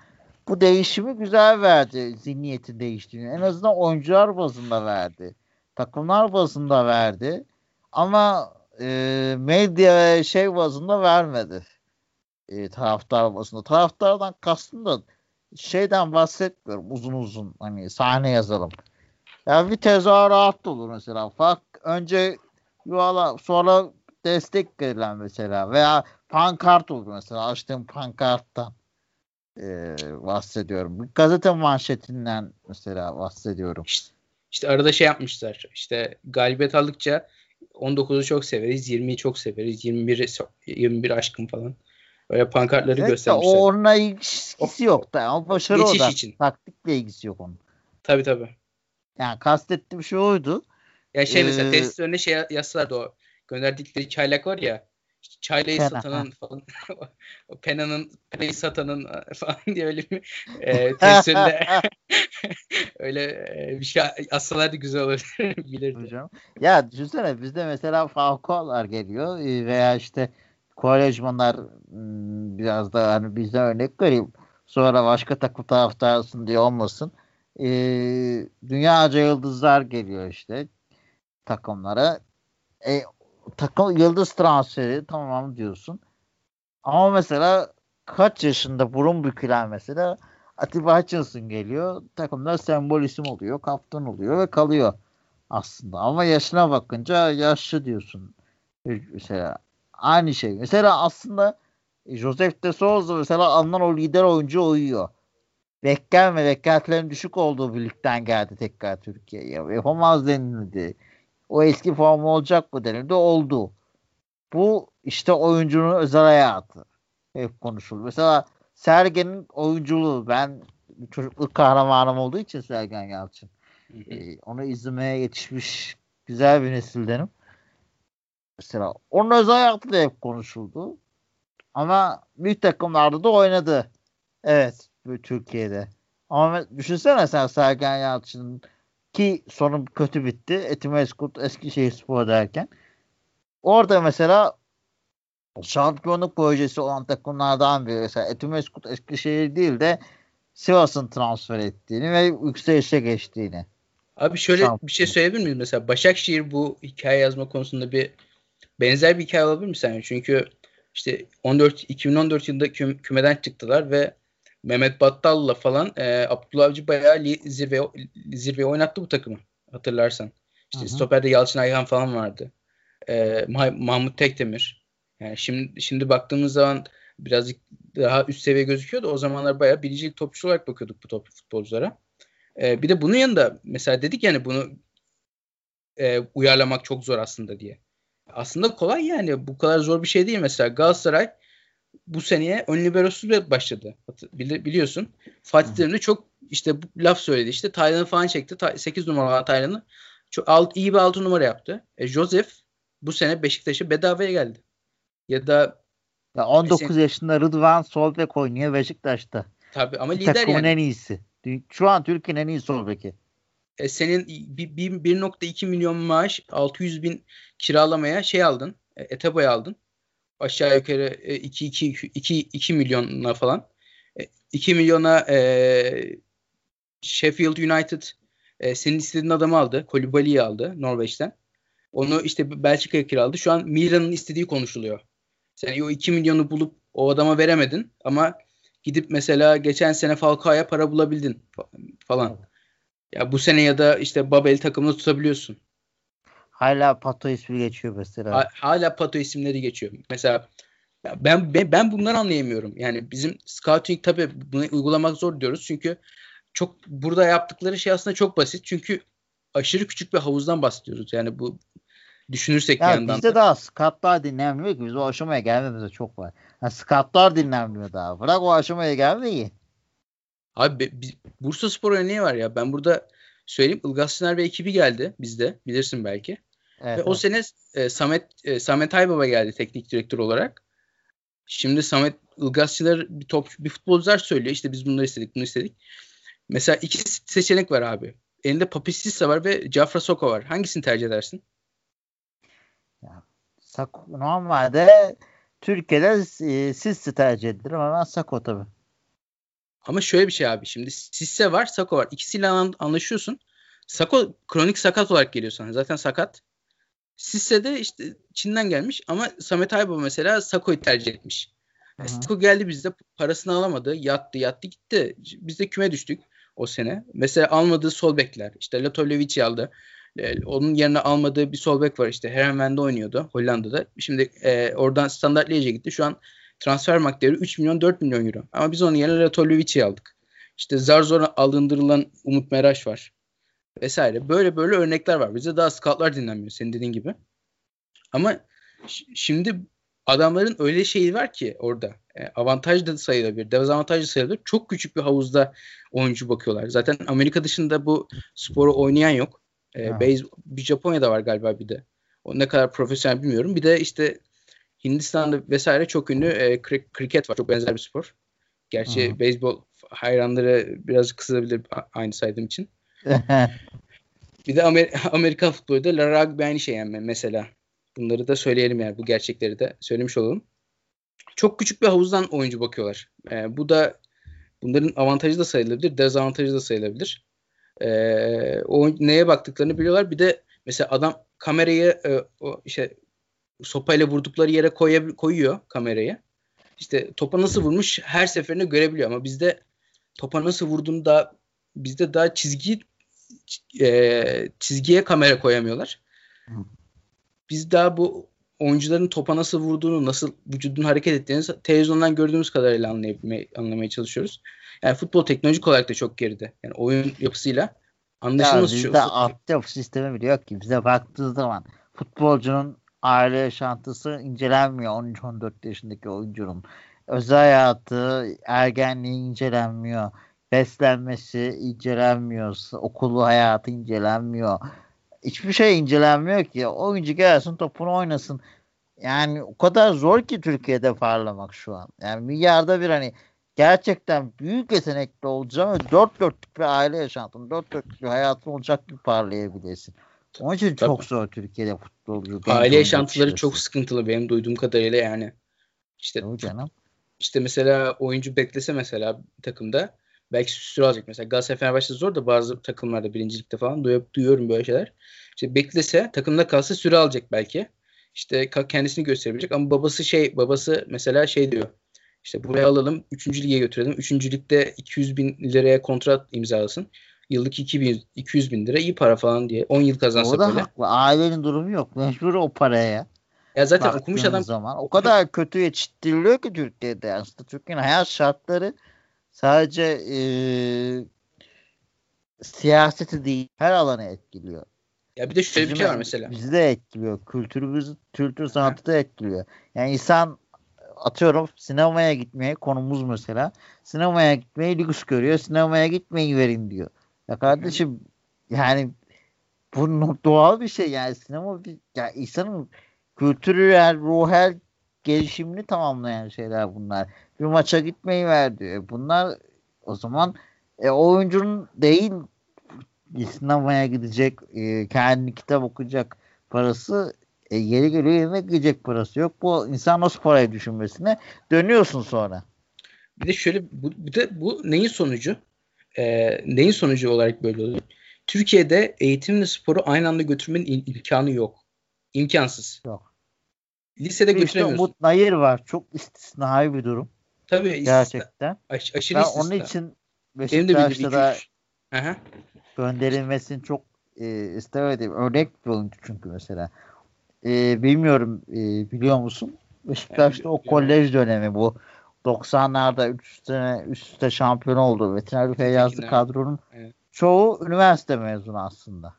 bu değişimi güzel verdi. Zihniyeti değiştiğini. En azından oyuncular bazında verdi. Takımlar bazında verdi. Ama e, medya şey bazında vermedi. E, taraftar bazında. Taraftardan kastım da şeyden bahsetmiyorum uzun uzun. Hani sahne yazalım. Ya bir tezahürat olur mesela. Fark önce yuvala sonra destek verilen mesela veya pankart olur mesela açtığım pankarttan e, bahsediyorum. Gazete manşetinden mesela bahsediyorum. İşte, işte arada şey yapmışlar. İşte galibiyet aldıkça 19'u çok severiz, 20'yi çok severiz, 21 21 aşkım falan. Öyle pankartları evet, göstermişler. O onunla ilgisi yok da. O başarı Geçiş o da. için. Taktikle ilgisi yok onun. Tabii tabii. Yani kastettiğim şey oydu. Ya şey ee, mesela tesis önüne şey yazsalardı o gönderdikleri çaylak var ya çaylayı Pena, satanın falan [laughs] o penanın penayı satanın [laughs] falan diye öyle bir e, tesirinde [laughs] öyle e, bir şey assalardı güzel olur bilirdi. Hocam. Ya düşünsene bizde mesela Falco'lar geliyor e, veya işte Kovalejmanlar hmm, biraz da hani bizde örnek vereyim. Sonra başka takım taraftarsın diye olmasın. E, dünyaca yıldızlar geliyor işte takımlara. E, takım yıldız transferi tamam diyorsun. Ama mesela kaç yaşında burun bükülen mesela Atiba Hutchinson geliyor. Takımda sembol isim oluyor. Kaptan oluyor ve kalıyor aslında. Ama yaşına bakınca yaşlı diyorsun. Mesela aynı şey. Mesela aslında Joseph de Souza mesela alınan o lider oyuncu uyuyor. Beklenme beklentilerin düşük olduğu birlikten geldi tekrar Türkiye'ye. Yapamaz denildi o eski formu olacak mı denildi. Oldu. Bu işte oyuncunun özel hayatı. Hep konuşulur. Mesela Sergen'in oyunculuğu ben çocukluk kahramanım olduğu için Sergen Yalçın. Ee, onu izlemeye yetişmiş güzel bir nesildenim. Mesela onun özel hayatı da hep konuşuldu. Ama büyük takımlarda da oynadı. Evet. Türkiye'de. Ama düşünsene sen Sergen Yalçın'ın ki sonum kötü bitti. Etimeskut Eskişehir Spor derken. Orada mesela şampiyonluk projesi olan takımlardan biri mesela Etimeskut Eskişehir değil de Sivas'ın transfer ettiğini ve yükselişe geçtiğini. Abi şöyle Şampiyon. bir şey söyleyebilir miyiz? Mesela Başakşehir bu hikaye yazma konusunda bir benzer bir hikaye olabilir mi sence? Çünkü işte 14 2014 yılında küm, kümeden çıktılar ve Mehmet Battal'la falan e, Abdullah Avcı bayağı li, zirve, zirveye oynattı bu takımı hatırlarsan. İşte stoperde Yalçın Ayhan falan vardı. E, Mahmut Tekdemir. Yani şimdi şimdi baktığımız zaman birazcık daha üst seviye gözüküyordu. O zamanlar bayağı biricilik topçu olarak bakıyorduk bu top futbolculara. E, bir de bunun yanında mesela dedik yani bunu e, uyarlamak çok zor aslında diye. Aslında kolay yani. Bu kadar zor bir şey değil. Mesela Galatasaray bu seneye ön liberosuz başladı. Bili, biliyorsun. Fatih Terim de çok işte bu laf söyledi işte. Taylan'ı falan çekti. Ta, 8 numara Taylan'ı. Çok alt, iyi bir 6 numara yaptı. E, Joseph bu sene Beşiktaş'a bedavaya geldi. Ya da ya 19 sen... yaşında Rıdvan sol bek oynuyor Beşiktaş'ta. Tabii ama lider Takımın yani. en iyisi. Şu an Türkiye'nin en iyi sol beki. E, senin 1.2 milyon maaş 600 bin kiralamaya şey aldın. E, Eteboy aldın aşağı yukarı 2 2 2 2 milyona falan. 2 e, milyona e, Sheffield United e, senin istediğin adamı aldı. Kolibali'yi aldı Norveç'ten. Onu işte Belçika'ya kiraladı. Şu an Milan'ın istediği konuşuluyor. Sen o 2 milyonu bulup O adama veremedin ama gidip mesela geçen sene Falcao'ya para bulabildin falan. Ya bu sene ya da işte Babel takımını tutabiliyorsun. Hala Pato ismi geçiyor mesela. Ha, hala Pato isimleri geçiyor. Mesela ben, ben ben bunları anlayamıyorum. Yani bizim scouting tabii bunu uygulamak zor diyoruz. Çünkü çok burada yaptıkları şey aslında çok basit. Çünkü aşırı küçük bir havuzdan bahsediyoruz. Yani bu düşünürsek ya bir yandan bizde da. daha scoutlar dinlenmiyor ki. Biz o aşamaya gelmemize çok var. Yani scoutlar dinlenmiyor daha. Bırak o aşamaya gelmeyi. Abi Bursa Spor örneği var ya. Ben burada söyleyeyim. Ilgaz Çınar ve ekibi geldi bizde. Bilirsin belki. Evet, ve evet. o sene e, Samet e, Samet Aybaba geldi teknik direktör olarak. Şimdi Samet Ilgazçılar bir top bir futbolcular söylüyor. İşte biz bunları istedik, bunu istedik. Mesela iki seçenek var abi. Elinde Papistissa var ve Jafra Soko var. Hangisini tercih edersin? Ya, normalde Türkiye'de e, Sisse tercih edilir ama ben Sako tabii. Ama şöyle bir şey abi. Şimdi Sisse var, Sako var. İkisiyle anlaşıyorsun. Sako kronik sakat olarak geliyor sana. Zaten sakat. Sisse de işte Çin'den gelmiş ama Samet Aybaba mesela Sako'yu tercih etmiş. Hı-hı. Sako geldi bizde parasını alamadı. Yattı yattı gitti. Biz de küme düştük o sene. Mesela almadığı sol bekler. İşte Latovlevic'i aldı. E, onun yerine almadığı bir sol bek var işte. Herenven'de oynuyordu Hollanda'da. Şimdi e, oradan Standart Liège'e gitti. Şu an transfer makleri 3 milyon 4 milyon euro. Ama biz onun yerine Latovlevic'i aldık. İşte zar zor alındırılan Umut Meraş var. Vesaire. Böyle böyle örnekler var. Bizde daha scoutlar dinlenmiyor senin dediğin gibi. Ama şimdi adamların öyle şeyi var ki orada. E, avantaj da sayılabilir, dezavantaj da sayılabilir. Çok küçük bir havuzda oyuncu bakıyorlar. Zaten Amerika dışında bu sporu oynayan yok. E, base, bir Japonya'da var galiba bir de. O ne kadar profesyonel bilmiyorum. Bir de işte Hindistan'da vesaire çok ünlü e, kri- kriket var. Çok benzer bir spor. Gerçi Aha. beyzbol hayranları biraz kızabilir aynı saydığım için. [laughs] bir de Amer- Amerikan futbolu da rugby aynı şey yani mesela. Bunları da söyleyelim yani bu gerçekleri de söylemiş olalım. Çok küçük bir havuzdan oyuncu bakıyorlar. E, bu da bunların avantajı da sayılabilir, dezavantajı da sayılabilir. E, o neye baktıklarını biliyorlar. Bir de mesela adam kamerayı e, o işte sopayla vurdukları yere koya, koyuyor kamerayı. İşte topa nasıl vurmuş her seferinde görebiliyor ama bizde topa nasıl vurduğunu da bizde daha çizgi e, çizgiye kamera koyamıyorlar. Biz daha bu oyuncuların topa nasıl vurduğunu, nasıl vücudun hareket ettiğini televizyondan gördüğümüz kadarıyla anlamaya, anlamaya çalışıyoruz. Yani futbol teknolojik olarak da çok geride. Yani oyun yapısıyla anlaşılması çok. Bizde altyapı sistemi bile yok ki. Bize baktığı zaman futbolcunun aile yaşantısı incelenmiyor 13-14 yaşındaki oyuncunun. Özel hayatı, ergenliği incelenmiyor. Beslenmesi incelenmiyor. Okulu hayatı incelenmiyor hiçbir şey incelenmiyor ki. Oyuncu gelsin topunu oynasın. Yani o kadar zor ki Türkiye'de parlamak şu an. Yani milyarda bir hani gerçekten büyük yetenekli olacağım ve dört dörtlük bir aile yaşantın, dört dörtlük bir hayatın olacak bir parlayabilirsin. Onun için Tabii. çok zor Türkiye'de futbolcu. Aile yaşantıları çok sıkıntılı benim duyduğum kadarıyla yani. İşte Tabii canım. İşte mesela oyuncu beklese mesela takımda belki süre alacak. Mesela Galatasaray Fenerbahçe'de zor da bazı takımlarda birincilikte falan duyuyorum böyle şeyler. İşte beklese takımda kalsa süre alacak belki. İşte kendisini gösterebilecek ama babası şey babası mesela şey diyor. İşte buraya alalım. Üçüncü lige götürelim. Üçüncü ligde 200 bin liraya kontrat imzalasın. Yıllık 2000, 200 bin lira iyi para falan diye. 10 yıl kazansa o da böyle. haklı. Ailenin durumu yok. Mecbur o paraya. Ya zaten Baktığın okumuş adam zaman o kadar kötü yetiştiriliyor ki Türkiye'de aslında Türkiye'nin hayat şartları sadece e, siyaseti değil her alanı etkiliyor. Ya bir de şöyle Bizim bir şey var mesela. Bizi de etkiliyor. Kültürümüz, kültür sanatı da etkiliyor. Yani insan atıyorum sinemaya gitmeye konumuz mesela. Sinemaya gitmeyi lüks görüyor. Sinemaya gitmeyi verin diyor. Ya kardeşim yani bu doğal bir şey yani sinema bir, ya insanın kültürel, ruhel gelişimini tamamlayan şeyler bunlar. Bir maça gitmeyi ver diyor. Bunlar o zaman e, oyuncunun değil sinemaya gidecek, e, kendi kitap okuyacak parası e, geri geliyor yemek yiyecek parası yok. Bu insan nasıl parayı düşünmesine dönüyorsun sonra. Bir de şöyle bu, bir de bu neyin sonucu? E, neyin sonucu olarak böyle oluyor? Türkiye'de eğitimle sporu aynı anda götürmenin imkanı yok. İmkansız. Yok. lisede işte götüremiyorsun. Umut Nayır var. Çok istisnai bir durum. Tabii Gerçekten. Aş, aşırı Ben istisna. onun için Beşiktaş'ta da 2-3. Aha. gönderilmesini çok e, istemedim. Örnek bir oyuncu çünkü mesela. E, bilmiyorum e, biliyor musun? Beşiktaş'ta o biliyorum. kolej dönemi bu 90'larda 3 sene üst üste şampiyon oldu. Veteriner Feyyazlı Teşekkürler. kadronun Evet. çoğu üniversite mezunu aslında.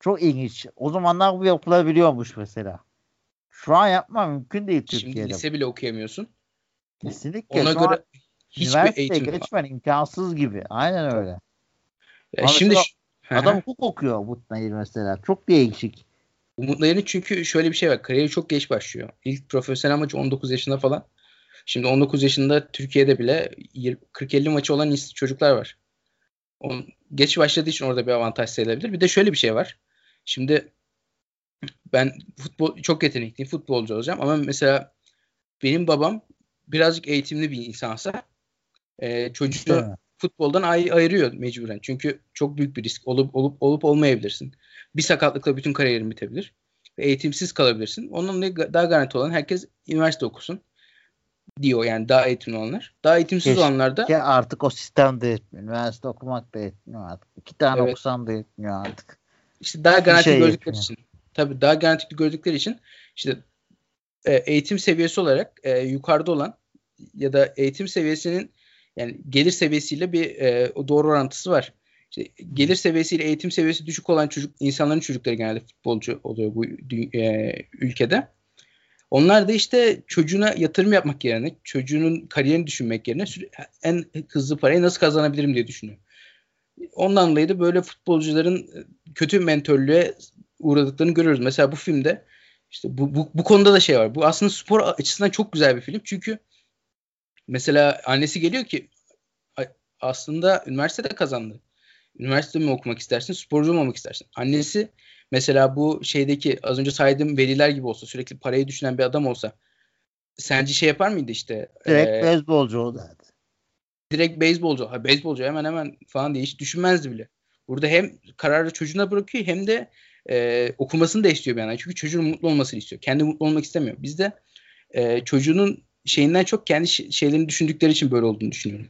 Çok ilginç. O zamanlar bu yapılabiliyormuş mesela. Şu an yapma mümkün değil Şimdi Türkiye'de. lise bile okuyamıyorsun. Kesinlikle. Ona Şu göre hiçbir eğitim geçmen imkansız gibi. Aynen öyle. Ya Ama şimdi Adam hukuk okuyor Umut Nayır mesela. Çok değişik. Umut Nayır'ın çünkü şöyle bir şey var. Kariyeri çok geç başlıyor. İlk profesyonel maçı 19 yaşında falan. Şimdi 19 yaşında Türkiye'de bile 40-50 maçı olan çocuklar var. On, geç başladığı için orada bir avantaj sayılabilir. Bir de şöyle bir şey var. Şimdi ben futbol çok yetenekliyim. Futbolcu olacağım ama mesela benim babam birazcık eğitimli bir insansa e, çocuğu futboldan ay- ayırıyor mecburen. Çünkü çok büyük bir risk olup olup olup olmayabilirsin. Bir sakatlıkla bütün kariyerin bitebilir. Ve eğitimsiz kalabilirsin. Onun dolayı daha garanti olan herkes üniversite okusun diyor yani daha eğitimli olanlar. Daha eğitimsiz Keşke olanlar da artık o sistem de yetmiyor. Üniversite okumak da yetmiyor artık. İki tane Evet. okusan da yetmiyor artık. işte daha garanti şey gördükleri yapıyor. için. Tabii daha garanti gördükleri için işte e, eğitim seviyesi olarak e, yukarıda olan ya da eğitim seviyesinin yani gelir seviyesiyle bir e, doğru orantısı var. İşte gelir seviyesiyle eğitim seviyesi düşük olan çocuk insanların çocukları genelde futbolcu oluyor bu e, ülkede. Onlar da işte çocuğuna yatırım yapmak yerine, çocuğunun kariyerini düşünmek yerine en hızlı parayı nasıl kazanabilirim diye düşünüyor. Ondan dolayı da böyle futbolcuların e, kötü mentörlüğe uğradıklarını görüyoruz. Mesela bu filmde işte bu, bu, bu konuda da şey var. Bu aslında spor açısından çok güzel bir film. Çünkü mesela annesi geliyor ki "Ay, aslında üniversitede kazandı. Üniversitede mi okumak istersin, sporcu mu olmak istersin? Annesi mesela bu şeydeki az önce saydığım veliler gibi olsa, sürekli parayı düşünen bir adam olsa sence şey yapar mıydı işte? Direkt e, beyzbolcu oldu. direkt beyzbolcu, ha, beyzbolcu hemen hemen falan diye hiç düşünmezdi bile. Burada hem kararı çocuğuna bırakıyor hem de e, okumasını da istiyor bir yandan. Çünkü çocuğun mutlu olmasını istiyor. Kendi mutlu olmak istemiyor. Bizde e, çocuğunun şeyinden çok kendi şeylerini düşündükleri için böyle olduğunu düşünüyorum.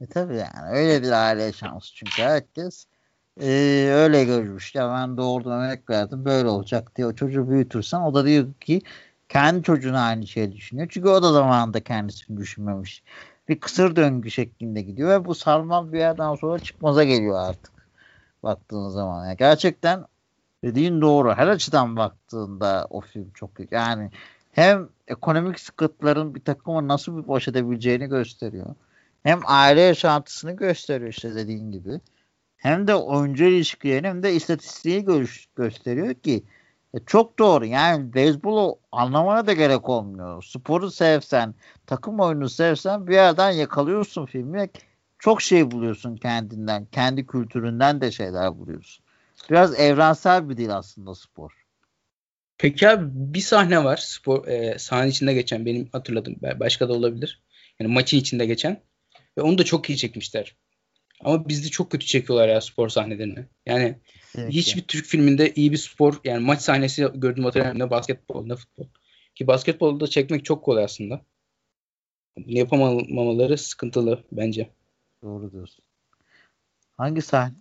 E tabii yani öyle bir aile şansı çünkü herkes e, öyle görmüş. Ya ben doğurdum emek verdim böyle olacak diye o çocuğu büyütürsen o da diyor ki kendi çocuğuna aynı şeyi düşünüyor. Çünkü o da zamanında kendisini düşünmemiş. Bir kısır döngü şeklinde gidiyor ve bu sarmal bir yerden sonra çıkmaza geliyor artık. Baktığın zaman. Yani gerçekten dediğin doğru. Her açıdan baktığında o film çok iyi. Yani hem ekonomik sıkıntıların bir takımı nasıl bir baş edebileceğini gösteriyor. Hem aile yaşantısını gösteriyor işte dediğin gibi. Hem de oyuncu ilişkilerini hem de istatistiği gö- gösteriyor ki e, çok doğru. Yani beyzbolu anlamana da gerek olmuyor. Sporu sevsen, takım oyunu sevsen bir yerden yakalıyorsun filmi. Çok şey buluyorsun kendinden, kendi kültüründen de şeyler buluyorsun. Biraz evrensel bir dil aslında spor. Peki abi bir sahne var spor e, sahanın içinde geçen benim hatırladığım başka da olabilir. Yani maçın içinde geçen ve onu da çok iyi çekmişler. Ama bizde çok kötü çekiyorlar ya spor sahnelerini. Yani Kesinlikle. hiçbir Türk filminde iyi bir spor yani maç sahnesi gördüğüm hatırlamıyorum ne basketbol ne futbol. Ki basketbolda çekmek çok kolay aslında. Bunu yapamamaları sıkıntılı bence. Doğru diyorsun. Hangi sahne?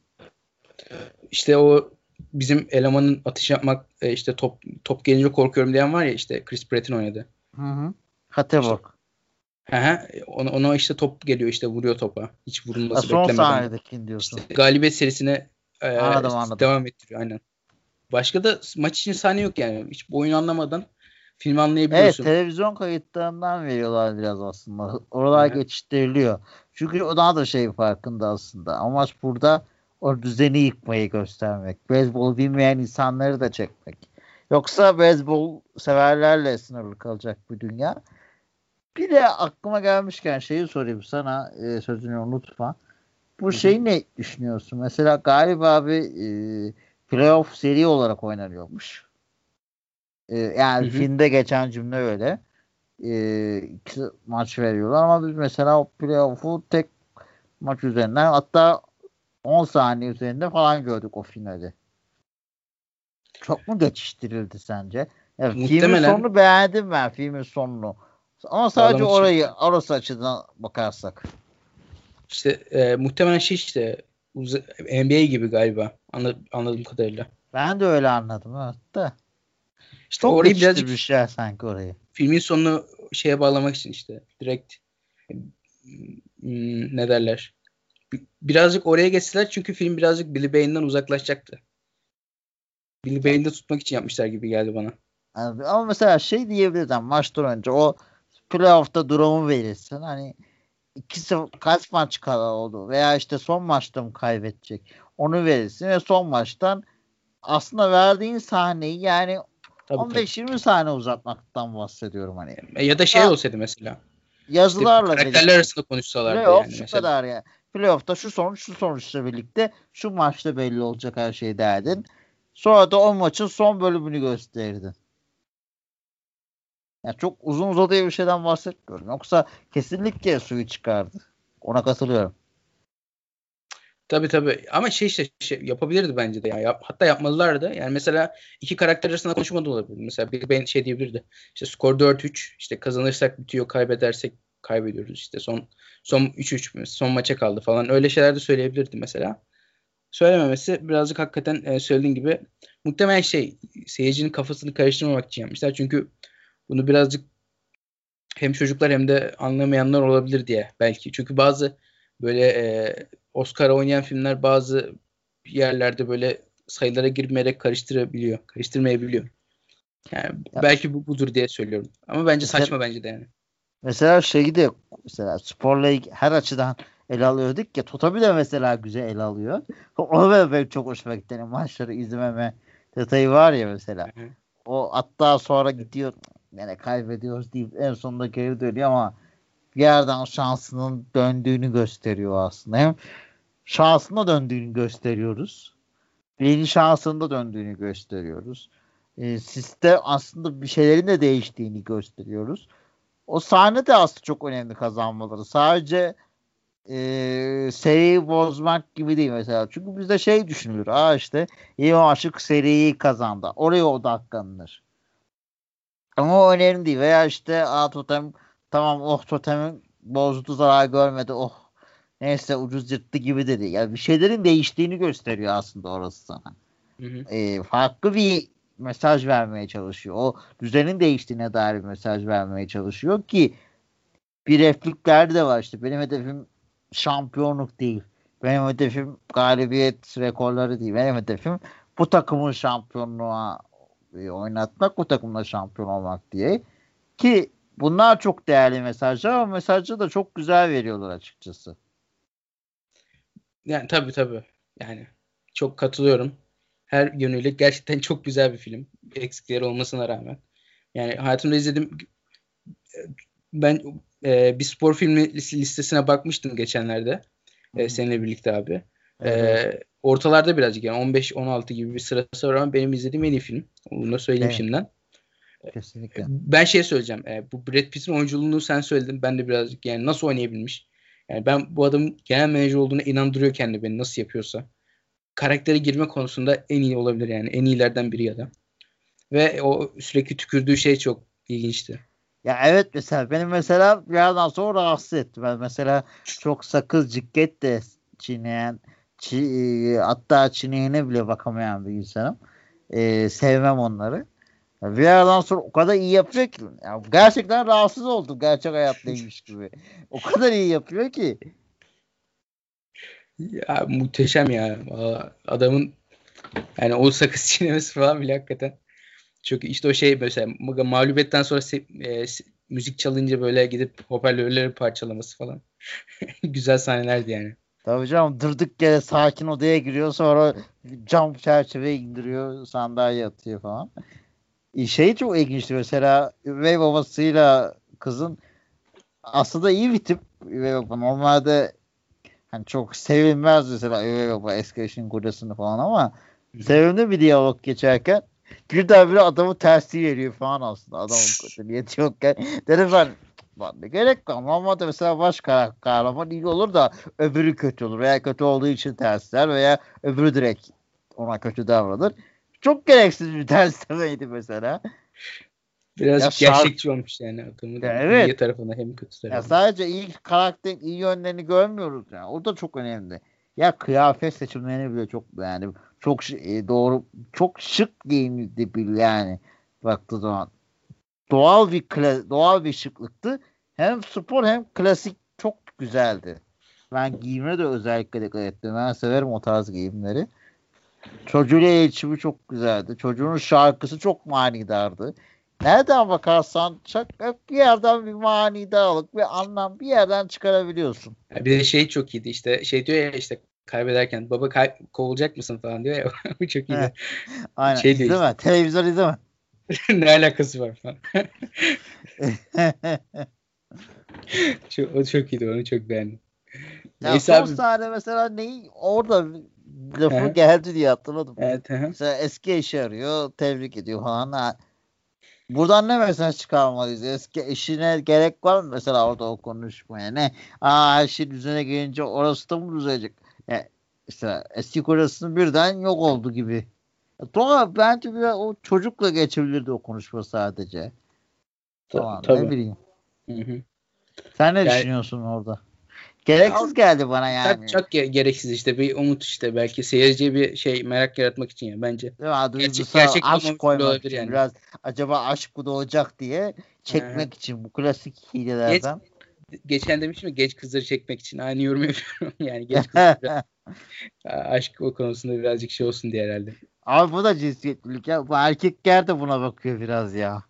İşte o bizim elemanın atış yapmak e, işte top top gelince korkuyorum diyen var ya işte Chris Pratt'in oynadı. Hı hı. Hateborg. Hı hı. Ona, ona işte top geliyor işte vuruyor topa. Hiç Ha, vurulması son beklemeden. sahnedeki diyorsun. İşte galibiyet serisine e, Anladım, anladım. devam ettiriyor aynen. Başka da maç için sahne yok yani. Hiç bu oyunu anlamadan filmi Evet anlayabiliyorsun. televizyon kayıtlarından veriyorlar biraz aslında. Oralar Hı hı. geçiştiriliyor. Çünkü o daha da şey farkında aslında. Amaç burada o düzeni yıkmayı göstermek. Beyzbol bilmeyen insanları da çekmek. Yoksa beyzbol severlerle sınırlı kalacak bir dünya. Bir de aklıma gelmişken şeyi sorayım sana e, sözünü unutma. Bu şeyi ne düşünüyorsun? Mesela galiba bir e, playoff seri olarak oynanıyormuş. E, yani Hı hı. filmde geçen cümle öyle. E, iki maç veriyorlar ama biz mesela o playoff'u tek maç üzerinden hatta 10 saniye üzerinde falan gördük o finali. Çok mu geçiştirildi sence? Ya, Muhtemelen... Filmin sonunu beğendim ben filmin sonunu. Ama sadece orayı orası açıdan bakarsak. İşte e, muhtemelen şey işte NBA gibi galiba anladım, anladığım kadarıyla. Ben de öyle anladım hatta. İşte Çok orayı birazcık bir şey sanki orayı. Filmin sonunu şeye bağlamak için işte direkt ne derler birazcık oraya geçseler çünkü film birazcık Billy Bane'den uzaklaşacaktı. Billy Bane'i de tutmak için yapmışlar gibi geldi bana. ama mesela şey diyebilirdim maçtan önce o playoff'ta durumu verirsin. Hani ikisi kaç maç kala oldu veya işte son maçta mı kaybedecek onu verirsin ve son maçtan aslında verdiğin sahneyi yani 15-20 saniye uzatmaktan bahsediyorum hani. E, ya da şey ya, olsaydı mesela. Yazılarla işte karakterler arasında konuşsalardı Playoff yani. Şu mesela. kadar ya. Playoff'ta şu sonuç şu sonuçla birlikte şu maçta belli olacak her şey derdin. Sonra da o maçın son bölümünü gösterdin. Yani çok uzun uzadıya bir şeyden bahsetmiyorum. Yoksa kesinlikle suyu çıkardı. Ona katılıyorum. Tabi tabi ama şey işte şey yapabilirdi bence de ya. Yap, hatta yapmalılardı. Yani mesela iki karakter arasında konuşma da olabilir. Mesela bir ben şey diyebilirdi. İşte skor 4-3 işte kazanırsak bitiyor kaybedersek kaybediyoruz işte son son 3-3 son maça kaldı falan öyle şeyler de söyleyebilirdi mesela. Söylememesi birazcık hakikaten e, söylediğin gibi muhtemelen şey seyircinin kafasını karıştırmamak için yapmışlar. Çünkü bunu birazcık hem çocuklar hem de anlamayanlar olabilir diye belki. Çünkü bazı böyle e, Oscar oynayan filmler bazı yerlerde böyle sayılara girmeyerek karıştırabiliyor. Karıştırmayabiliyor. Yani ya. belki bu budur diye söylüyorum. Ama bence mesela, saçma bence de yani. Mesela şeyi de mesela sporla her açıdan ele alıyorduk ya Totabi de mesela güzel ele alıyor. [laughs] Onu da benim çok hoşuma gitti. Yani maçları izlememe detayı var ya mesela. Hı hı. O hatta sonra gidiyor yani kaybediyoruz deyip en sonunda geri dönüyor ama bir yerden şansının döndüğünü gösteriyor aslında. Hem şansına döndüğünü gösteriyoruz. Yeni şansında döndüğünü gösteriyoruz. E, sistem aslında bir şeylerin de değiştiğini gösteriyoruz. O sahne de aslında çok önemli kazanmaları. Sadece e, seriyi bozmak gibi değil mesela. Çünkü bizde şey düşünülür. Aa işte iyi aşık seriyi kazandı. Oraya odaklanılır. Ama o önemli değil. Veya işte a totem tamam oh totemin bozdu zarar görmedi oh neyse ucuz yırttı gibi dedi. Yani bir şeylerin değiştiğini gösteriyor aslında orası sana. Hı hı. E, farklı bir mesaj vermeye çalışıyor. O düzenin değiştiğine dair bir mesaj vermeye çalışıyor ki bir replikler de var işte. Benim hedefim şampiyonluk değil. Benim hedefim galibiyet rekorları değil. Benim hedefim bu takımın şampiyonluğa oynatmak, bu takımla şampiyon olmak diye. Ki bunlar çok değerli mesajlar ama mesajı da çok güzel veriyorlar açıkçası. Yani tabii tabii. Yani çok katılıyorum. Her yönüyle gerçekten çok güzel bir film. Eksikleri olmasına rağmen. Yani hayatımda izledim ben e, bir spor filmi listesine bakmıştım geçenlerde. E, seninle birlikte abi. Evet. E, ortalarda birazcık yani 15-16 gibi bir sırası var ama benim izlediğim en iyi film. Bunu da söyleyeyim evet. şimdiden. Kesinlikle. Ben şey söyleyeceğim. E, bu Brad Pitt'in oyunculuğunu sen söyledin. Ben de birazcık yani nasıl oynayabilmiş. Yani ben bu adamın genel menajer olduğunu inandırıyor kendi beni nasıl yapıyorsa. Karaktere girme konusunda en iyi olabilir yani. En iyilerden biri ya da. Ve o sürekli tükürdüğü şey çok ilginçti. Ya evet mesela benim mesela bir yerden sonra rahatsız etti. Ben mesela çok sakız cikket de çiğneyen çi, e, hatta çiğneyene bile bakamayan bir insanım. Ee, sevmem onları. Bir yerden sonra o kadar iyi yapıyor ki. Ya gerçekten rahatsız oldum gerçek hayattaymış gibi. O kadar iyi yapıyor ki. Ya muhteşem ya. Adamın yani o sakız [laughs] çiğnemesi falan bile hakikaten çok işte o şey mesela mağlubiyetten sonra e, müzik çalınca böyle gidip hoparlörleri parçalaması falan. [laughs] Güzel sahnelerdi yani. Tabii canım dırdık yere sakin odaya giriyor sonra cam çerçeve indiriyor sandalye atıyor falan. E, şey çok ilginçti mesela üvey babasıyla kızın aslında iyi bir tip üvey baba. Normalde hani çok sevilmez mesela üvey baba eski eşin kocasını falan ama sevimli bir diyalog geçerken birdenbire adamı tersi veriyor falan aslında adamın niyeti yokken. Dedim ben ne gerek. Normalde mesela baş kahraman iyi olur da öbürü kötü olur veya kötü olduğu için tersler veya öbürü direkt ona kötü davranır. çok gereksiz bir [laughs] terslemeydi mesela. Biraz ya gerçekçi şark... olmuş yani adamı. Ya evet. İyi tarafına hem kötü tarafına. Ya sadece iyi karakter, iyi yönlerini görmüyoruz yani. O da çok önemli. Ya kıyafet seçimlerini bile çok yani çok e, doğru çok şık giyinildi bir yani baktığı zaman. Doğal bir doğal bir şıklıktı. Hem spor hem klasik çok güzeldi. Ben giyime de özellikle dikkat ettim. Ben severim o tarz giyimleri. Çocuğuyla iletişimi çok güzeldi. Çocuğun şarkısı çok manidardı. Nereden bakarsan çok bir yerden bir manidarlık bir anlam bir yerden çıkarabiliyorsun. Bir de şey çok iyiydi işte şey diyor ya işte kaybederken baba kay- kovulacak mısın falan diyor ya [laughs] bu çok iyiydi. Aynen şey izleme işte. televizyon izleme. [laughs] ne alakası var falan. [laughs] [laughs] çok, o çok iyiydi onu çok beğendim. Ya Neyse son abi. sahne mesela neyi orada lafı geldi diye hatırladım. Evet. Mesela eski eşi arıyor tebrik ediyor falan. Buradan ne mesaj çıkarmalıyız? Eski eşine gerek var mı mesela orada o konuşmaya? Ne? Aa her şey düzene gelince orası da mı düzelecek? Yani işte eski kocasının birden yok oldu gibi. Doğa bence biraz o çocukla geçebilirdi o konuşma sadece. Tamam Tabii. ne bileyim. Hı hı. Sen ne yani, düşünüyorsun orada? Gereksiz geldi bana yani. Çok, çok gereksiz işte bir umut işte belki seyirciye bir şey merak yaratmak için ya bence. Ya, gerçek, gerçek aşk koymak için yani. biraz acaba aşk bu doğacak diye çekmek Aha. için bu klasik hilelerden. Geç, geçen demiştim ya genç kızları çekmek için aynı yorum yapıyorum [laughs] yani genç kızları [laughs] aşk o konusunda birazcık şey olsun diye herhalde. Abi bu da cinsiyetlilik ya. Bu erkekler de buna bakıyor biraz ya.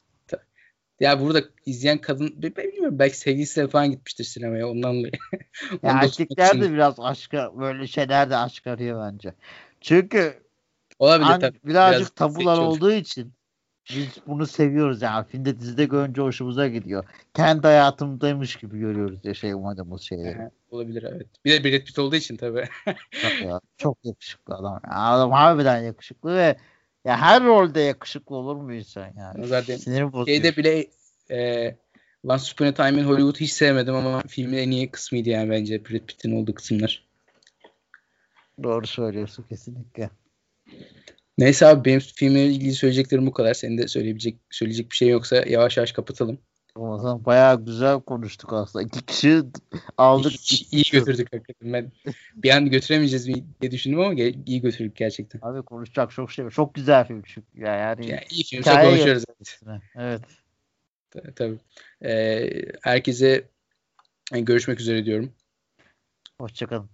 Ya burada izleyen kadın bilmiyorum belki sevgilisiyle falan gitmiştir sinemaya ondan dolayı. ya [laughs] erkekler de biraz aşka böyle şeyler de aşk arıyor bence. Çünkü Olabilir, an, tabii. birazcık biraz tabular olduğu için biz bunu seviyoruz yani. Filmde dizide görünce hoşumuza gidiyor. Kendi hayatımdaymış gibi görüyoruz ya şey umadığımız şeyleri. olabilir evet. Bir de Brad Pitt olduğu için tabii. tabii ya, [laughs] çok yakışıklı adam. Adam harbiden yakışıklı ve ya her rolde yakışıklı olur mu insan yani? Zaten Sinirim bozuyor. Şeyde bile e, Once Upon a Time in Hollywood hiç sevmedim ama filmin en iyi kısmıydı yani bence Brad Pitt'in olduğu kısımlar. Doğru söylüyorsun kesinlikle. Neyse abi benim filmle ilgili söyleyeceklerim bu kadar. Senin de söyleyebilecek söyleyecek bir şey yoksa yavaş yavaş kapatalım. Zaman bayağı güzel konuştuk aslında. İki kişi aldık. İyi, iyi götürdük hakikaten. Ben bir an götüremeyeceğiz diye düşündüm ama iyi götürdük gerçekten. Abi konuşacak çok şey var. Çok güzel film çünkü. Yani, yani iyi film. Çok konuşuyoruz. Evet. Tabii. Ee, herkese görüşmek üzere diyorum. Hoşçakalın.